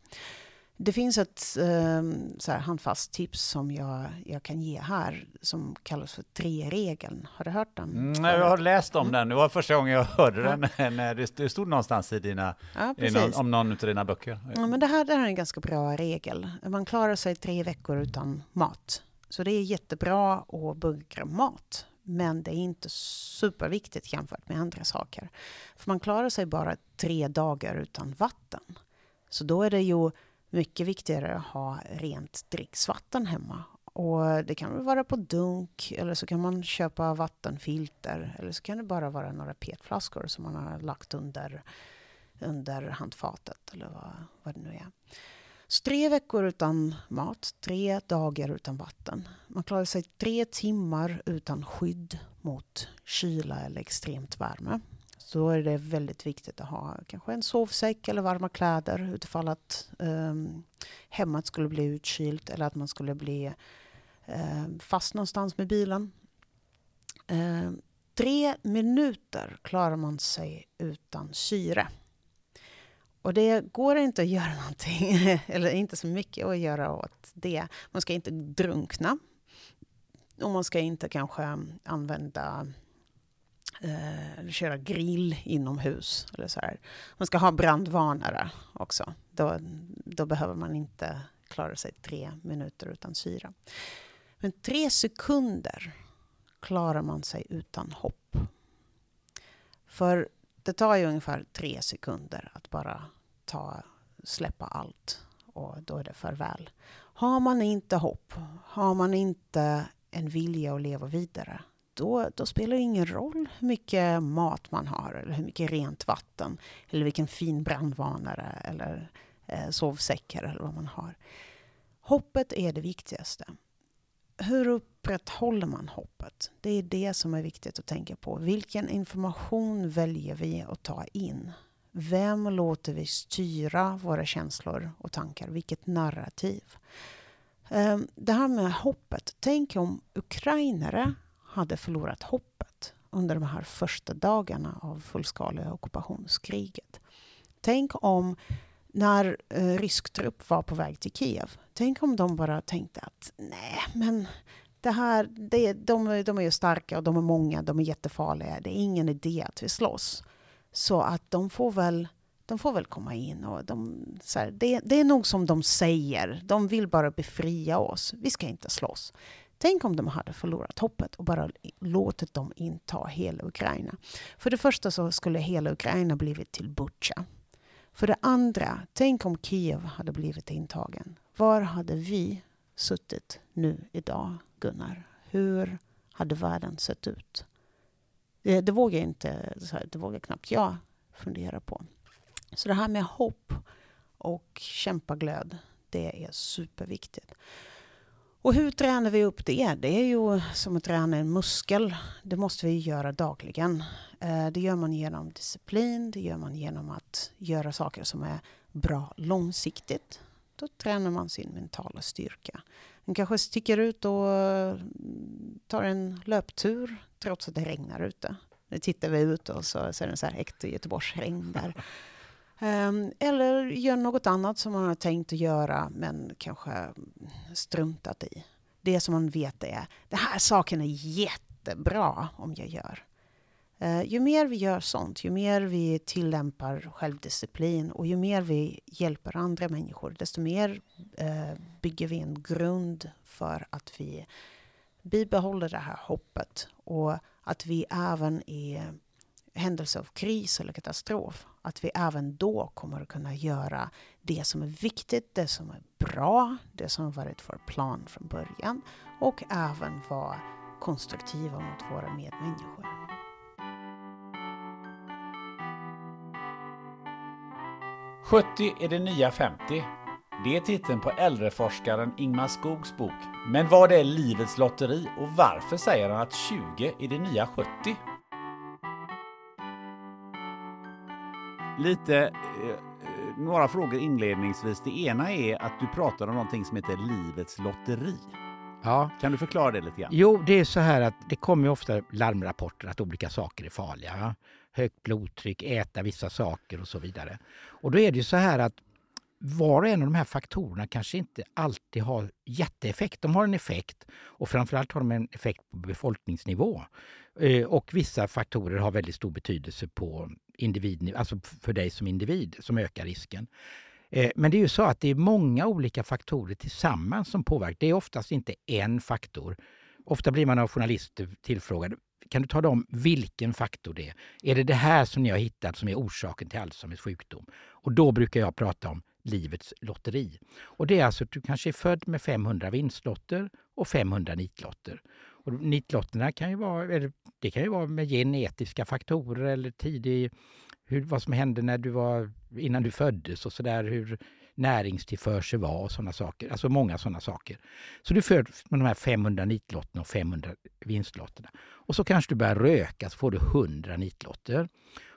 Det finns ett um, så här handfast tips som jag, jag kan ge här som kallas för tre-regeln. Har du hört den? Mm, jag har läst om mm. den. Det var första gången jag hörde ja. den. När det stod någonstans i dina, ja, i någon, om någon av dina böcker. Ja, men det, här, det här är en ganska bra regel. Man klarar sig tre veckor utan mat. Så det är jättebra att bunkra mat. Men det är inte superviktigt jämfört med andra saker. För man klarar sig bara tre dagar utan vatten. Så då är det ju mycket viktigare att ha rent dricksvatten hemma. Och det kan vara på dunk eller så kan man köpa vattenfilter eller så kan det bara vara några petflaskor som man har lagt under, under handfatet eller vad, vad det nu är. Så tre veckor utan mat, tre dagar utan vatten. Man klarar sig tre timmar utan skydd mot kyla eller extremt värme. Så då är det väldigt viktigt att ha kanske en sovsäck eller varma kläder utifall att um, hemmet skulle bli utkylt eller att man skulle bli um, fast någonstans med bilen. Um, tre minuter klarar man sig utan syre. Och det går inte att göra någonting, eller inte så mycket att göra åt det. Man ska inte drunkna. Och man ska inte kanske använda eh, köra grill inomhus. Eller så här. Man ska ha brandvarnare också. Då, då behöver man inte klara sig tre minuter utan syra. Men tre sekunder klarar man sig utan hopp. För det tar ju ungefär tre sekunder att bara ta, släppa allt och då är det farväl. Har man inte hopp, har man inte en vilja att leva vidare, då, då spelar det ingen roll hur mycket mat man har eller hur mycket rent vatten eller vilken fin brandvarnare eller eh, sovsäckar eller vad man har. Hoppet är det viktigaste. Hur upprätthåller man hoppet? Det är det som är viktigt att tänka på. Vilken information väljer vi att ta in? Vem låter vi styra våra känslor och tankar? Vilket narrativ? Ehm, det här med hoppet. Tänk om ukrainare hade förlorat hoppet under de här första dagarna av fullskaliga ockupationskriget. Tänk om när eh, rysk trupp var på väg till Kiev. Tänk om de bara tänkte att nej, men det här, det, de, de är ju starka och de är många, de är jättefarliga. Det är ingen idé att vi slåss. Så att de får väl, de får väl komma in och de, så här, det, det är nog som de säger. De vill bara befria oss. Vi ska inte slåss. Tänk om de hade förlorat hoppet och bara låtit dem inta hela Ukraina. För det första så skulle hela Ukraina blivit till Butja. För det andra, tänk om Kiev hade blivit intagen. Var hade vi suttit nu idag, Gunnar? Hur hade världen sett ut? Det, det vågar inte, det vågar knappt jag fundera på. Så det här med hopp och kämpaglöd, det är superviktigt. Och hur tränar vi upp det? Det är ju som att träna en muskel. Det måste vi göra dagligen. Eh, det gör man genom disciplin, det gör man genom att göra saker som är bra långsiktigt. Då tränar man sin mentala styrka. Man kanske sticker ut och mm, tar en löptur trots att det regnar ute. Nu tittar vi ut och så, så är det så här äkta Göteborgsregn där. Ehm, eller gör något annat som man har tänkt att göra men kanske struntat i. Det som man vet är, den här saken är jättebra om jag gör. Ehm, ju mer vi gör sånt, ju mer vi tillämpar självdisciplin och ju mer vi hjälper andra människor, desto mer eh, bygger vi en grund för att vi bibehåller det här hoppet och att vi även i händelse av kris eller katastrof, att vi även då kommer att kunna göra det som är viktigt, det som är bra, det som varit vår plan från början och även vara konstruktiva mot våra medmänniskor. “70 är det nya 50” Det är titeln på äldreforskaren Ingmar Skogs bok. Men vad är livets lotteri och varför säger han att 20 är det nya 70? Lite, eh, några frågor inledningsvis. Det ena är att du pratar om någonting som heter livets lotteri. Ja. Kan du förklara det lite grann? Jo, det är så här att det kommer ofta larmrapporter att olika saker är farliga. Högt blodtryck, äta vissa saker och så vidare. Och då är det ju så här att var och en av de här faktorerna kanske inte alltid har jätteeffekt. De har en effekt och framförallt har de en effekt på befolkningsnivå. Eh, och vissa faktorer har väldigt stor betydelse på individnivå, alltså för dig som individ, som ökar risken. Eh, men det är ju så att det är många olika faktorer tillsammans som påverkar. Det är oftast inte en faktor. Ofta blir man av journalister tillfrågad, kan du tala om vilken faktor det är? Är det det här som ni har hittat som är orsaken till Alzheimers sjukdom? Och då brukar jag prata om livets lotteri. Och det är alltså att du kanske är född med 500 vinstlotter och 500 nitlotter. Och nitlotterna kan ju vara, eller det kan ju vara med genetiska faktorer eller tidig, hur, vad som hände när du var, innan du föddes och sådär, hur näringstillförsel var och sådana saker. Alltså många sådana saker. Så du föds med de här 500 nitlotterna och 500 vinstlotterna. Och så kanske du börjar röka så får du 100 nitlotter.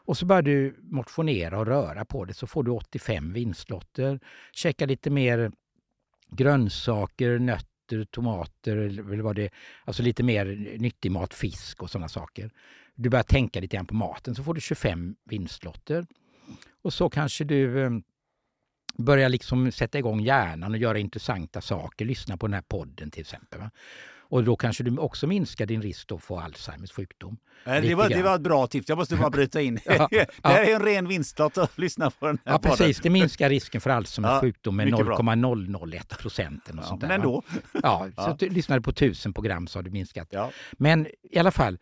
Och så börjar du motionera och röra på dig så får du 85 vinstlotter. Käka lite mer grönsaker, nötter, tomater eller vad det Alltså lite mer nyttig mat, fisk och sådana saker. Du börjar tänka lite grann på maten så får du 25 vinstlotter. Och så kanske du eh, börjar liksom sätta igång hjärnan och göra intressanta saker. Lyssna på den här podden till exempel. Va? Och då kanske du också minskar din risk att få Alzheimers sjukdom. Det var, det var ett bra tips, jag måste bara bryta in. Ja, det här är en ren vinstlott att lyssna på den här Ja, podden. precis. Det minskar risken för Alzheimers Ja, sjukdom med mycket bra. 0,001 procent. Ja, sånt där, men ändå. Ja, så Ja. du lyssnade på 1000 program så har du minskat. Men i alla fall,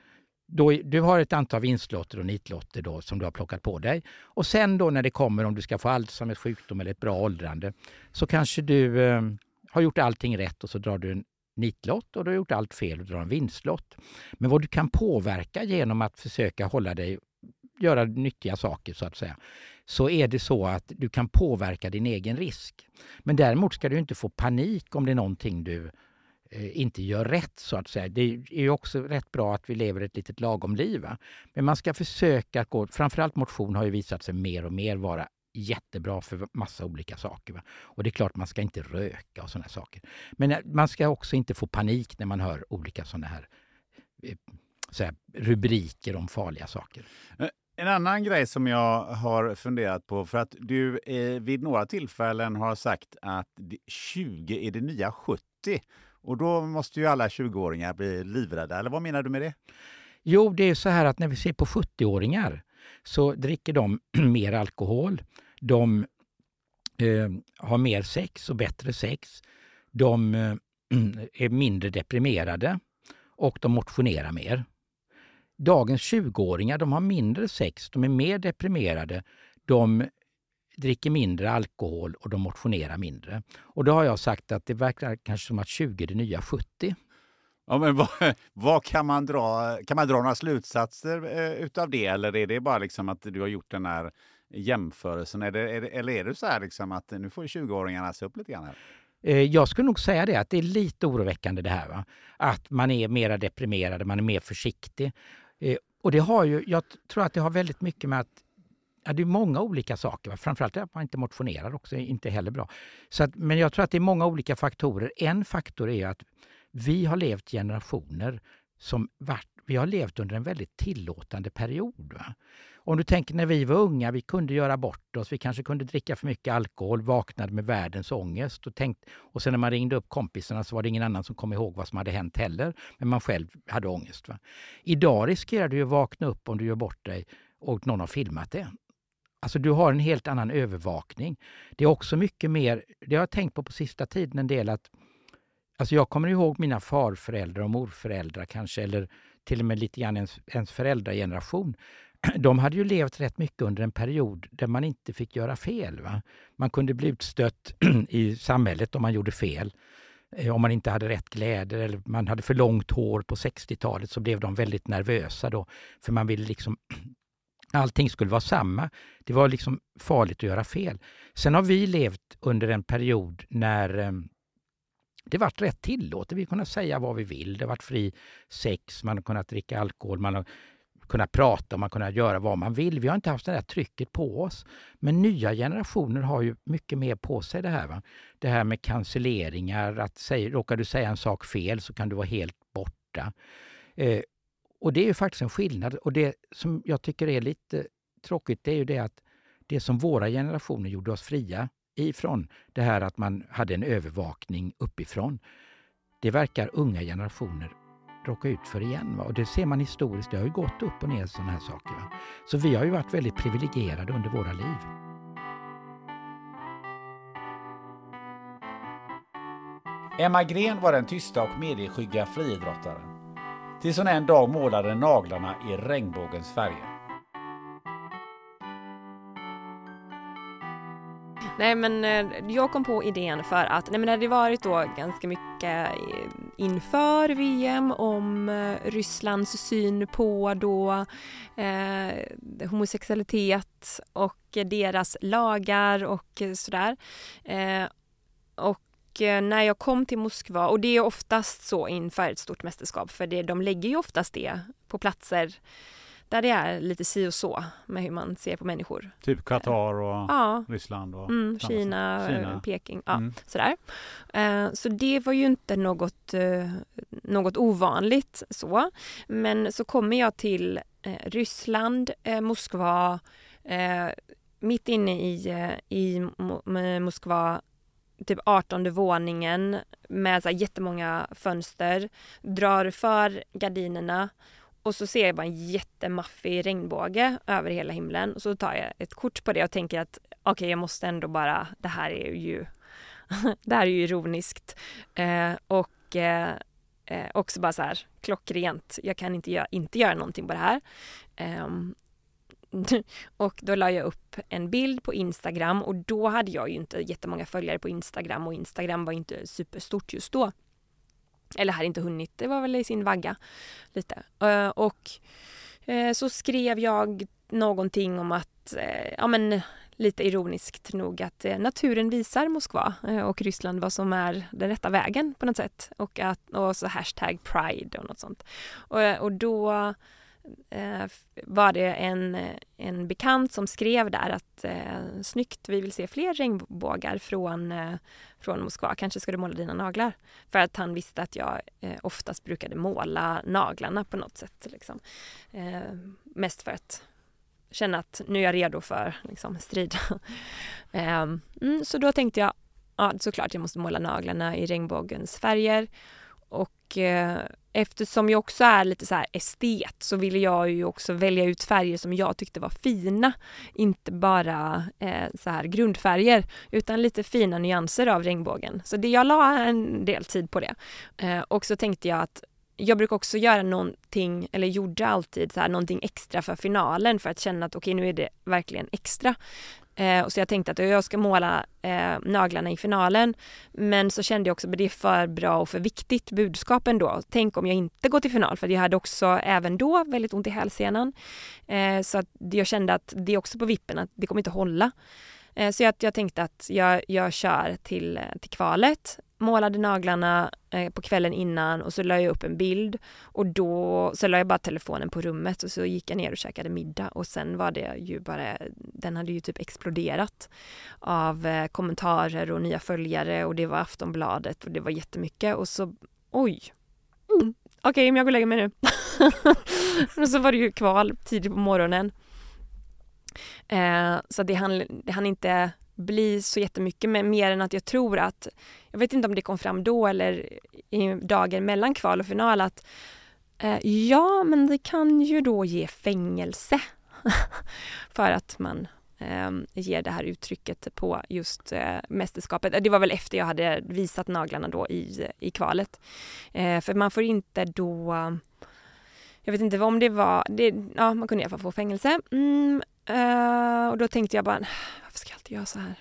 då, du har ett antal vinstlotter och nitlotter då, som du har plockat på dig. Och sen då när det kommer om du ska få Alzheimers sjukdom eller ett bra åldrande så kanske du eh, har gjort allting rätt och så drar du en nitlott och du har gjort allt fel och drar en vinstlott. Men vad du kan påverka genom att försöka hålla dig göra nyttiga saker så att säga, så är det så att du kan påverka din egen risk. Men däremot ska du inte få panik om det är någonting du eh, inte gör rätt så att säga. Det är ju också rätt bra att vi lever ett litet lagom liv. Va? Men man ska försöka gå, framförallt motion har ju visat sig mer och mer vara jättebra för massa olika saker. Va? Och det är klart man ska inte röka och sådana saker. Men eh, man ska också inte få panik när man hör olika sådana här, eh, så här rubriker om farliga saker. Eh, En annan grej som jag har funderat på, för att du eh, vid några tillfällen har sagt att det- 20 är det nya 70. Och då måste ju alla 20-åringar bli livrädda, eller vad menar du med det? Jo, det är så här att när vi ser på 70-åringar så dricker de mer alkohol. De eh, har mer sex och bättre sex. De eh, är mindre deprimerade och de motionerar mer. Dagens 20-åringar de har mindre sex, de är mer deprimerade, de dricker mindre alkohol och de motionerar mindre. Och då har jag sagt att det verkar kanske som att 20 är det nya 70. Ja, men vad, vad kan man dra? Kan man dra några slutsatser eh, utav det? Eller är det bara liksom att du har gjort den här jämförelsen? Är det, är det, eller är det så här liksom att nu får 20-åringarna se upp lite grann? Här? Eh, jag skulle nog säga det, att det är lite oroväckande det här. Va? Att man är mer deprimerad, man är mer försiktig. Eh, och det har ju, jag tror att det har väldigt mycket med att Ja, det är många olika saker. Va? Framförallt att man inte motionerar också, är inte heller bra. Så att, men jag tror att det är många olika faktorer. En faktor är att vi har levt generationer som varit, vi har levt under en väldigt tillåtande period. Va? Om du tänker när vi var unga, vi kunde göra bort oss, vi kanske kunde dricka för mycket alkohol, vaknade med världens ångest och, tänkt, och sen när man ringde upp kompisarna så var det ingen annan som kom ihåg vad som hade hänt heller, men man själv hade ångest. Va? Idag riskerar du att vakna upp om du gör bort dig och någon har filmat det. Alltså du har en helt annan övervakning. Det är också mycket mer, det har jag tänkt på på sista tiden en del att Alltså jag kommer ihåg mina farföräldrar och morföräldrar kanske, eller till och med lite grann ens, ens föräldrageneration. De hade ju levt rätt mycket under en period där man inte fick göra fel. Va? Man kunde bli utstött i samhället om man gjorde fel. Eh, om man inte hade rätt kläder eller man hade för långt hår på 60-talet så blev de väldigt nervösa då. För man ville liksom allting skulle vara samma. Det var liksom farligt att göra fel. Sen har vi levt under en period när eh, det varit rätt tillåtet. Vi har kunnat säga vad vi vill. Det har varit fri sex, man har kunnat dricka alkohol, man har kunnat prata, man har kunnat göra vad man vill. Vi har inte haft det där trycket på oss. Men nya generationer har ju mycket mer på sig det här. Va? Det här med cancelleringar, att säga, råkar du säga en sak fel så kan du vara helt borta. Eh, och det är ju faktiskt en skillnad. Och det som jag tycker är lite tråkigt, det är ju det att det som våra generationer gjorde oss fria ifrån, det här att man hade en övervakning uppifrån, det verkar unga generationer råka ut för igen. Va? Och det ser man historiskt, det har ju gått upp och ner sådana här saker. Va? Så vi har ju varit väldigt privilegierade under våra liv. Emma Gren var den tysta och medieskygga friidrottaren. Tills hon en dag målade naglarna i regnbågens färger. Nej men eh, jag kom på idén för att nej, men det hade varit då ganska mycket eh, inför VM om eh, Rysslands syn på då eh, homosexualitet och deras lagar och sådär. Eh, och när jag kom till Moskva, och det är oftast så inför ett stort mästerskap för det, de lägger ju oftast det på platser där det är lite si och så med hur man ser på människor. Typ Qatar och ja. Ryssland och mm, Kina, Kina, Peking, ja, mm. sådär. Uh, så det var ju inte något, något ovanligt så. Men så kommer jag till Ryssland, Moskva, mitt inne i, i Moskva typ 18 våningen med så här jättemånga fönster, drar för gardinerna och så ser jag bara en jättemaffig regnbåge över hela himlen. Och så tar jag ett kort på det och tänker att okej, okay, jag måste ändå bara, det här är ju, det här är ju ironiskt. Eh, och eh, eh, också bara så här klockrent, jag kan inte göra, inte göra någonting på det här. Eh, och då la jag upp en bild på Instagram och då hade jag ju inte jättemånga följare på Instagram och Instagram var inte superstort just då. Eller hade inte hunnit, det var väl i sin vagga lite. Eh, och eh, så skrev jag någonting om att, eh, ja men lite ironiskt nog att naturen visar Moskva och Ryssland vad som är den rätta vägen på något sätt. Och, att, och så hashtag pride och något sånt. Och, och då Eh, var det en, en bekant som skrev där att eh, snyggt, vi vill se fler regnbågar från, eh, från Moskva. Kanske ska du måla dina naglar? För att han visste att jag eh, oftast brukade måla naglarna på något sätt. Liksom. Eh, mest för att känna att nu är jag redo för liksom, strid. eh, mm, så då tänkte jag, ja såklart jag måste måla naglarna i regnbågens färger. Och eh, eftersom jag också är lite så här estet så ville jag ju också välja ut färger som jag tyckte var fina. Inte bara eh, så här grundfärger utan lite fina nyanser av regnbågen. Så det, jag la en del tid på det. Eh, och så tänkte jag att jag brukar också göra någonting, eller gjorde alltid så här, någonting extra för finalen för att känna att okej okay, nu är det verkligen extra. Eh, och så jag tänkte att jag ska måla eh, naglarna i finalen. Men så kände jag också att det är för bra och för viktigt budskap ändå. Tänk om jag inte går till final för jag hade också även då väldigt ont i hälsenan. Eh, så att jag kände att det är också på vippen att det kommer inte hålla. Eh, så jag, jag tänkte att jag, jag kör till, till kvalet. Målade naglarna eh, på kvällen innan och så la jag upp en bild. Och då så la jag bara telefonen på rummet och så gick jag ner och käkade middag. Och sen var det ju bara, den hade ju typ exploderat av eh, kommentarer och nya följare. Och det var Aftonbladet och det var jättemycket. Och så oj, mm, okej okay, men jag går och lägger mig nu. och så var det ju kval tidigt på morgonen. Eh, så det hann, det hann inte bli så jättemycket men mer än att jag tror att, jag vet inte om det kom fram då eller i dagen mellan kval och final att eh, ja men det kan ju då ge fängelse för att man eh, ger det här uttrycket på just eh, mästerskapet. Det var väl efter jag hade visat naglarna då i, i kvalet. Eh, för man får inte då jag vet inte om det var, det, ja man kunde i alla fall få fängelse. Mm, Uh, och då tänkte jag bara, varför ska jag alltid göra så här?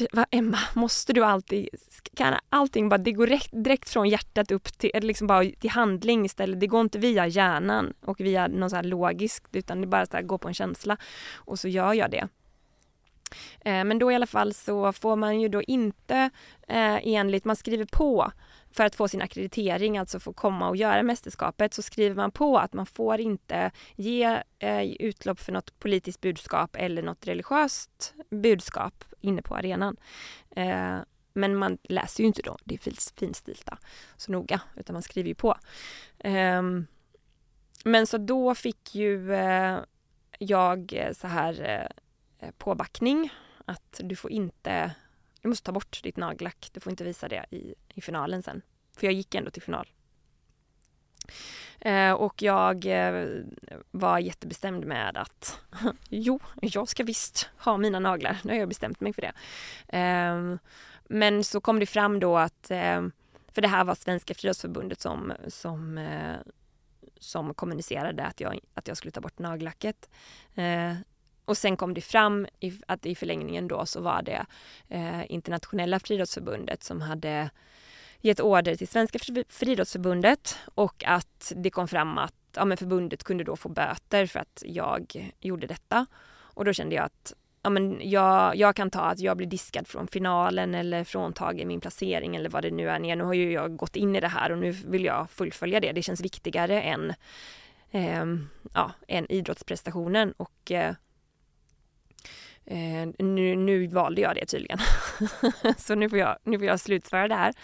Va, Emma, måste du alltid, kan allting bara, det går direkt, direkt från hjärtat upp till, liksom bara till handling istället. Det går inte via hjärnan och via något så här logiskt utan det bara så här, går på en känsla. Och så gör jag det. Uh, men då i alla fall så får man ju då inte uh, enligt, man skriver på för att få sin akkreditering, alltså få komma och göra mästerskapet, så skriver man på att man får inte ge eh, utlopp för något politiskt budskap eller något religiöst budskap inne på arenan. Eh, men man läser ju inte då, det är finstilta så noga, utan man skriver ju på. Eh, men så då fick ju eh, jag så här eh, påbackning att du får inte du måste ta bort ditt nagellack. Du får inte visa det i, i finalen sen. För jag gick ändå till final. Eh, och jag eh, var jättebestämd med att jo, jag ska visst ha mina naglar. Nu har jag bestämt mig för det. Eh, men så kom det fram då att, eh, för det här var Svenska Friidrottsförbundet som, som, eh, som kommunicerade att jag, att jag skulle ta bort nagellacket. Eh, och sen kom det fram i, att i förlängningen då så var det eh, internationella friidrottsförbundet som hade gett order till Svenska friidrottsförbundet och att det kom fram att ja, men förbundet kunde då få böter för att jag gjorde detta. Och då kände jag att ja, men jag, jag kan ta att jag blir diskad från finalen eller fråntagen min placering eller vad det nu är. Nu har ju jag gått in i det här och nu vill jag fullfölja det. Det känns viktigare än, eh, ja, än idrottsprestationen och eh, Eh, nu, nu, valde jag det tydligen. så nu får, jag, nu får jag slutföra det här.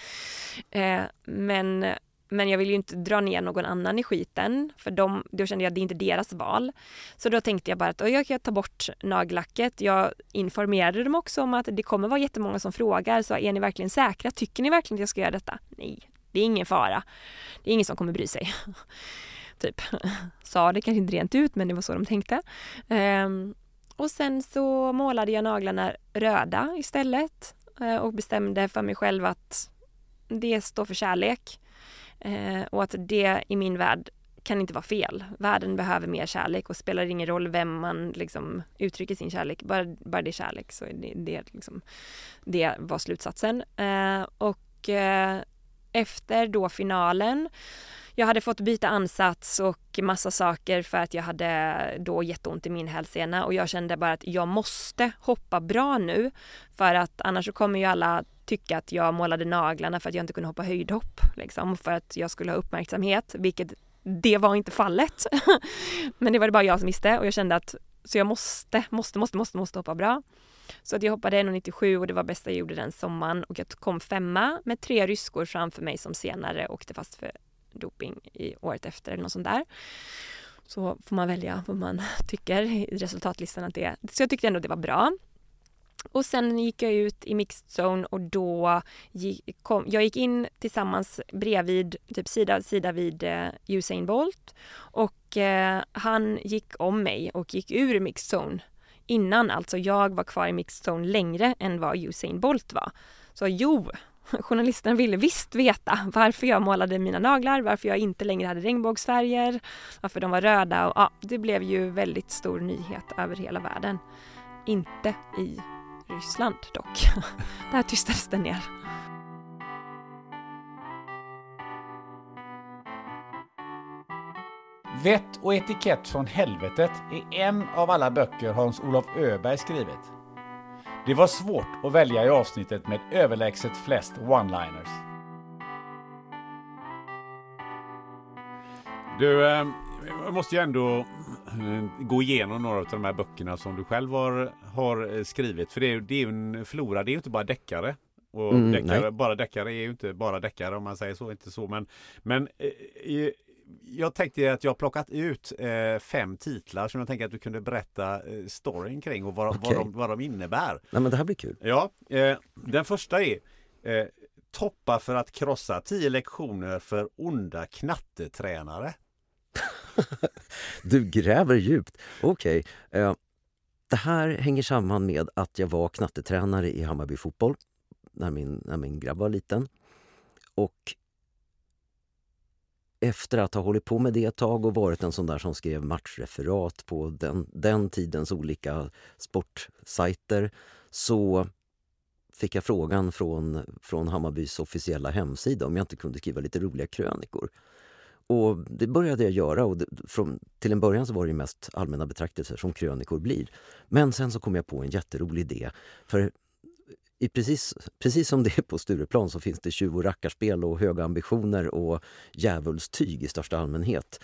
Eh, men, men jag vill ju inte dra ner någon annan i skiten, för de, då kände jag att det är inte deras val. Så då tänkte jag bara att jag kan ta bort nagellacket. Jag informerade dem också om att det kommer vara jättemånga som frågar, så är ni verkligen säkra? Tycker ni verkligen att jag ska göra detta? Nej, det är ingen fara. Det är ingen som kommer bry sig. typ. Sa det kanske inte rent ut, men det var så de tänkte. Um, och sen så målade jag naglarna röda istället eh, och bestämde för mig själv att det står för kärlek. Eh, och att det i min värld kan inte vara fel. Världen behöver mer kärlek och spelar ingen roll vem man liksom uttrycker sin kärlek. Bara, bara det är kärlek så det, det, liksom, det var slutsatsen. Eh, och eh, efter då finalen jag hade fått byta ansats och massa saker för att jag hade då jätteont i min hälsena och jag kände bara att jag måste hoppa bra nu för att annars så kommer ju alla tycka att jag målade naglarna för att jag inte kunde hoppa höjdhopp liksom för att jag skulle ha uppmärksamhet vilket det var inte fallet. Men det var det bara jag som visste och jag kände att så jag måste, måste, måste, måste, måste hoppa bra. Så att jag hoppade 1,97 och det var bästa jag gjorde den sommaren och jag kom femma med tre ryskor framför mig som senare åkte fast för doping i året efter eller något sånt där. Så får man välja vad man tycker i resultatlistan att det är. Så jag tyckte ändå det var bra. Och sen gick jag ut i mixed zone och då gick, kom, jag gick in tillsammans bredvid, typ sida vid sida vid eh, Usain Bolt och eh, han gick om mig och gick ur mixed zone innan, alltså jag var kvar i mixed zone längre än vad Usain Bolt var. Så jo, Journalisterna ville visst veta varför jag målade mina naglar, varför jag inte längre hade regnbågsfärger, varför de var röda och ja, det blev ju väldigt stor nyhet över hela världen. Inte i Ryssland dock. Där tystades det ner. Vett och etikett från helvetet är en av alla böcker Hans-Olof Öberg skrivit. Det var svårt att välja i avsnittet med överlägset flest one-liners. Du, eh, jag måste ju ändå eh, gå igenom några av de här böckerna som du själv har, har eh, skrivit. För det är, det är en flora, det är ju inte bara deckare. Och Mm, deckare, bara deckare är ju inte bara deckare om man säger så, inte så. Men, men i- jag tänkte att jag plockat ut eh, fem titlar som jag tänker att du kunde berätta eh, storyn kring och vad, vad, Okej. de, vad de innebär. Nej men det här blir kul. Ja, eh, den första är eh, Toppa för att krossa 10 lektioner för onda knattetränare. Du gräver djupt. Okej. Eh, det här hänger samman med att jag var knattetränare i Hammarby fotboll när min, när min grabb var liten. Och efter att ha hållit på med det ett tag och varit en sån där som skrev matchreferat på den, den tidens olika sportsajter så fick jag frågan från, från Hammarbys officiella hemsida om jag inte kunde skriva lite roliga krönikor. Och det började jag göra och det, från, till en början så var det mest allmänna betraktelser som krönikor blir. Men sen så kom jag på en jätterolig idé. För i precis, precis som det är på Stureplan så finns det tjuv och rackarspel och höga ambitioner och djävulstyg i största allmänhet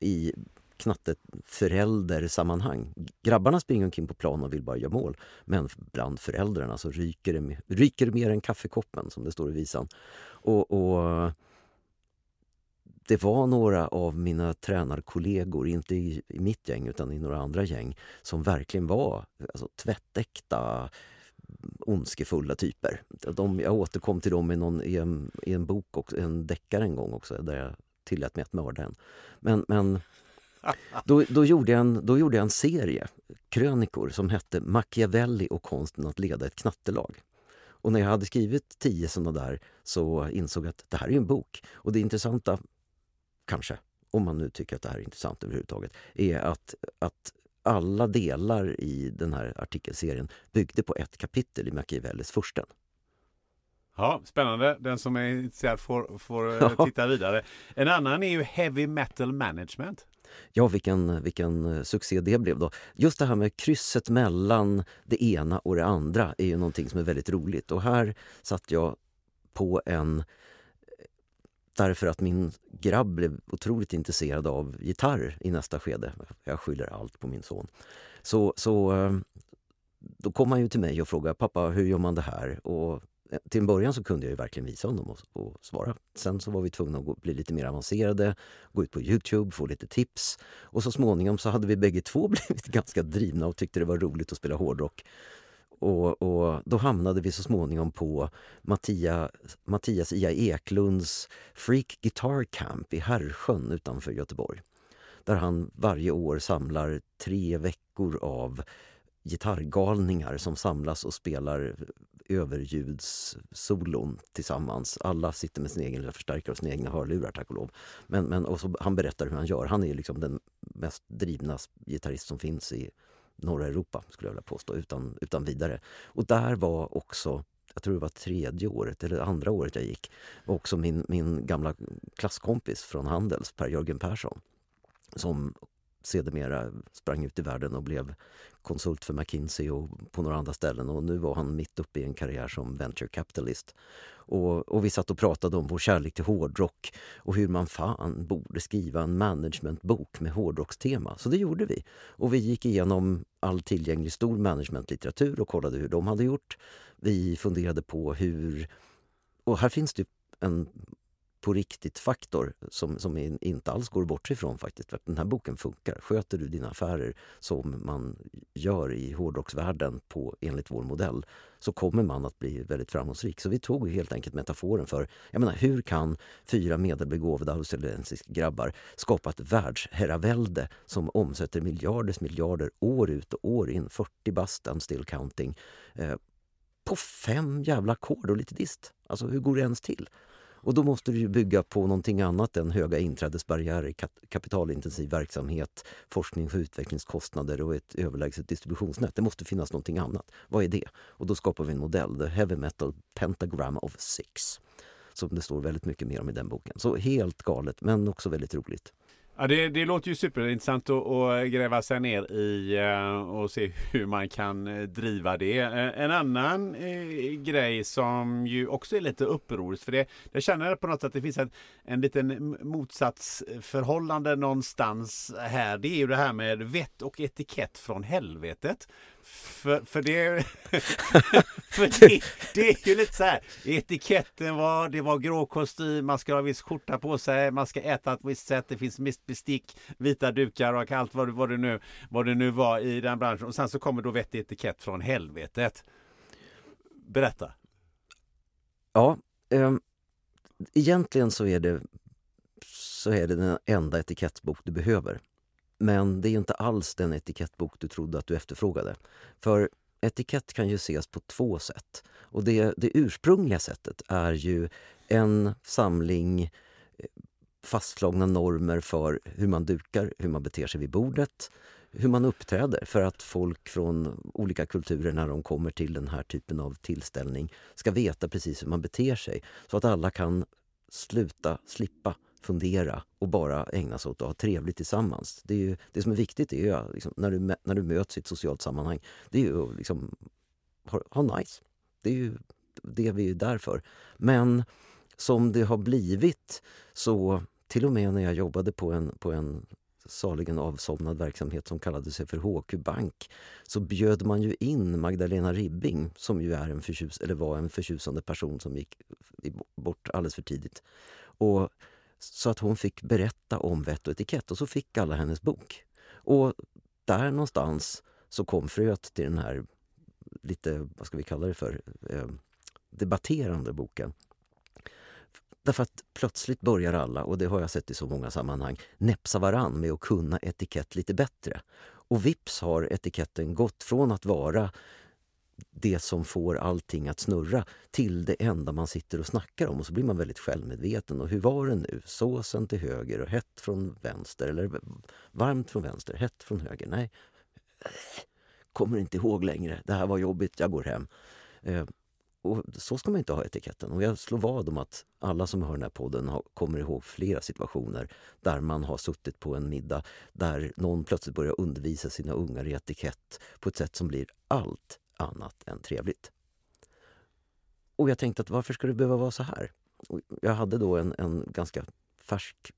i knatteföräldersammanhang. Grabbarna springer omkring på plan och vill bara göra mål. Men bland föräldrarna så ryker det, ryker det mer än kaffekoppen som det står i visan. Och, och det var några av mina tränarkollegor, inte i, i mitt gäng utan i några andra gäng, som verkligen var alltså, tvättäkta ondskefulla typer. De, jag återkom till dem i, någon, i, en, i en bok, också, en deckare en gång också, där jag tillät mig att mörda en. Men, men då, då, gjorde jag en, då gjorde jag en serie krönikor som hette Machiavelli och konsten att leda ett knattelag. Och när jag hade skrivit tio sådana där så insåg jag att det här är en bok. Och det intressanta, kanske, om man nu tycker att det här är intressant överhuvudtaget, är att, att alla delar i den här artikelserien byggde på ett kapitel i Machiavellis Fursten. Ja, spännande. Den som är intresserad får, får eh, Ja. titta vidare. En annan är ju Heavy Metal Management. Ja, vilken, vilken eh, succé det blev då. Just det här med krysset mellan det ena och det andra är ju någonting som är väldigt roligt. Och här satt jag på en... Därför att min grabb blev otroligt intresserad av gitarr i nästa skede. Jag skyller allt på min son. Så, så eh, då kom han ju till mig och frågade pappa, hur gör man det här? Och eh, till en början så kunde jag ju verkligen visa honom och, och svara. Sen så var vi tvungna att gå, bli lite mer avancerade, gå ut på Youtube, få lite tips. Och så småningom så hade vi bägge två blivit ganska drivna och tyckte det var roligt att spela hårdrock. Och, och då hamnade vi så småningom på Mattia, Mattias Ia Eklunds Freak Guitar Camp i Herrsjön utanför Göteborg. Där han varje år samlar tre veckor av gitarrgalningar som samlas och spelar överljudssolon tillsammans. Alla sitter med sin egen lilla förstärkare och sina egna hörlurar tack och lov. Men, men, och så, han berättar hur han gör. Han är liksom den mest drivna gitarrist som finns i norra Europa skulle jag vilja påstå utan, utan vidare. Och där var också jag tror det var tredje året eller andra året jag gick, var också min, min gamla klasskompis från Handels, Per-Jörgen Persson, som sedermera sprang ut i världen och blev konsult för McKinsey och på några andra ställen och nu var han mitt uppe i en karriär som venture capitalist. Och, och vi satt och pratade om vår kärlek till hårdrock och hur man fan borde skriva en managementbok med hårdrockstema. Så det gjorde vi. Och vi gick igenom all tillgänglig stor managementlitteratur och kollade hur de hade gjort. Vi funderade på hur... Och här finns det en på riktigt-faktor som, som inte alls går bort ifrån faktiskt. För att den här boken funkar. Sköter du dina affärer som man gör i hårdrocksvärlden på, enligt vår modell så kommer man att bli väldigt framgångsrik. Så vi tog helt enkelt metaforen för jag menar, hur kan fyra medelbegåvade australiensiska grabbar skapa ett världsherravälde som omsätter miljarders miljarder år ut och år in, 40 bast and still counting, eh, på fem jävla ackord och lite dist. Alltså hur går det ens till? Och då måste du ju bygga på någonting annat än höga inträdesbarriärer, kapitalintensiv verksamhet, forskning för utvecklingskostnader och ett överlägset distributionsnät. Det måste finnas någonting annat. Vad är det? Och då skapar vi en modell, The Heavy Metal Pentagram of Six, som det står väldigt mycket mer om i den boken. Så helt galet, men också väldigt roligt. Ja, det, det låter ju superintressant att, att gräva sig ner i eh, och se hur man kan eh, driva det. Eh, en annan grej som ju också är lite upproriskt, för det, jag känner på något sätt att det finns en, en liten motsatsförhållande någonstans här. Det är ju det här med vett och etikett från helvetet. För, för, det, för det, det är ju lite så här. Etiketten var, det var grå kostym, man ska ha viss skjorta på sig, man ska äta ett visst sätt, det finns mest bestick, vita dukar och allt vad, vad, det nu, vad det nu var i den branschen. Och sen så kommer då vettig etikett från helvetet. Berätta. Ja, eh, egentligen så är det så är det den enda etikettbok du behöver. Men det är inte alls den etikettbok du trodde att du efterfrågade. För etikett kan ju ses på två sätt. Och det, det ursprungliga sättet är ju en samling eh, fastslagna normer för hur man dukar, hur man beter sig vid bordet, hur man uppträder för att folk från olika kulturer när de kommer till den här typen av tillställning ska veta precis hur man beter sig så att alla kan sluta, slippa fundera och bara ägna sig åt att ha trevligt tillsammans. Det, är ju, det som är viktigt är ju liksom, när, du, när du möts i ett socialt sammanhang, det är ju att liksom, ha, ha nice. Det är ju det vi är där för. Men som det har blivit så, till och med när jag jobbade på en, på en saligen avsomnad verksamhet som kallade sig för HQ Bank så bjöd man ju in Magdalena Ribbing som ju är en förtjus eller var en förtjusande person som gick bort alldeles för tidigt. Och så att hon fick berätta om vett och etikett och så fick alla hennes bok. Och där någonstans så kom fröet till den här lite, vad ska vi kalla det för, eh, debatterande boken. Därför att plötsligt börjar alla, och det har jag sett i så många sammanhang, näpsa varann med att kunna etikett lite bättre. Och vips har etiketten gått från att vara det som får allting att snurra till det enda man sitter och snackar om. Och så blir man väldigt självmedveten. Och hur var det nu? Såsen till höger och hett från vänster. Eller varmt från vänster, hett från höger. Nej, kommer inte ihåg längre. Det här var jobbigt, jag går hem. Eh, och så ska man inte ha etiketten. Och jag slår vad om att alla som hör den här podden har, kommer ihåg flera situationer där man har suttit på en middag där någon plötsligt börjar undervisa sina ungar i etikett på ett sätt som blir allt annat än trevligt. Och jag tänkte att varför ska det behöva vara så här? Jag hade då en, en ganska färsk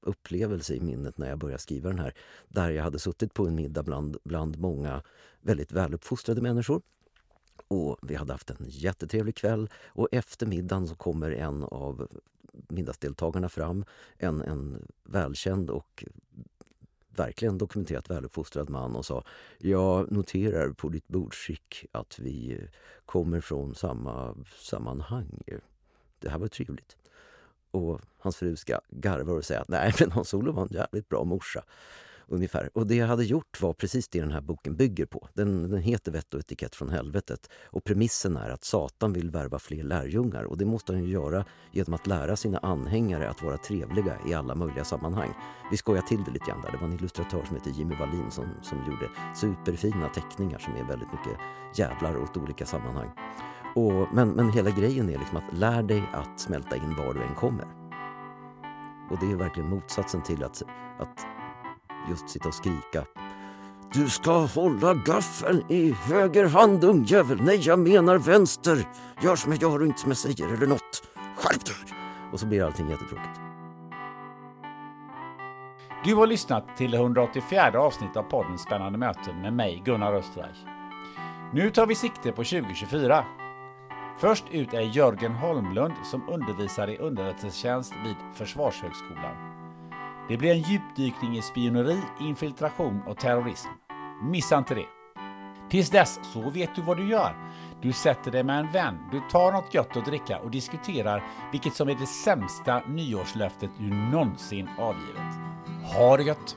upplevelse i minnet när jag började skriva den här. Där jag hade suttit på en middag bland, bland många väldigt väluppfostrade människor. Och vi hade haft en jättetrevlig kväll och efter middagen så kommer en av middagsdeltagarna fram. En, en välkänd och verkligen dokumenterat väluppfostrad man och sa Jag noterar på ditt bordskick att vi kommer från samma sammanhang. Det här var trevligt. Och hans fru ska garva och säga att nej men Hans-Olof var en jävligt bra morsa. Ungefär. Och det jag hade gjort var precis det den här boken bygger på. Den, den heter Vett och etikett från helvetet. Och premissen är att Satan vill värva fler lärjungar. Och det måste han ju göra genom att lära sina anhängare att vara trevliga i alla möjliga sammanhang. Vi skojar till det lite grann där. Det var en illustratör som heter Jimmy Wallin som, som gjorde superfina teckningar som är väldigt mycket jävlar åt olika sammanhang. Och, men, men hela grejen är liksom att lär dig att smälta in var du än kommer. Och det är verkligen motsatsen till att, att just sitta och skrika. Du ska hålla gaffeln i höger hand ungjävel. Nej, jag menar vänster. Gör som jag gör och inte som jag säger eller nåt. Skärp dig! Och så blir allting jättetråkigt. Du har lyssnat till 184 avsnitt av podden Spännande möten med mig, Gunnar Österreich. Nu tar vi sikte på 2024. Först ut är Jörgen Holmlund som undervisar i underrättelsetjänst vid Försvarshögskolan. Det blir en djupdykning i spioneri, infiltration och terrorism. Missa inte det! Tills dess så vet du vad du gör. Du sätter dig med en vän, du tar något gött att dricka och diskuterar vilket som är det sämsta nyårslöftet du någonsin avgivit. Ha det gött!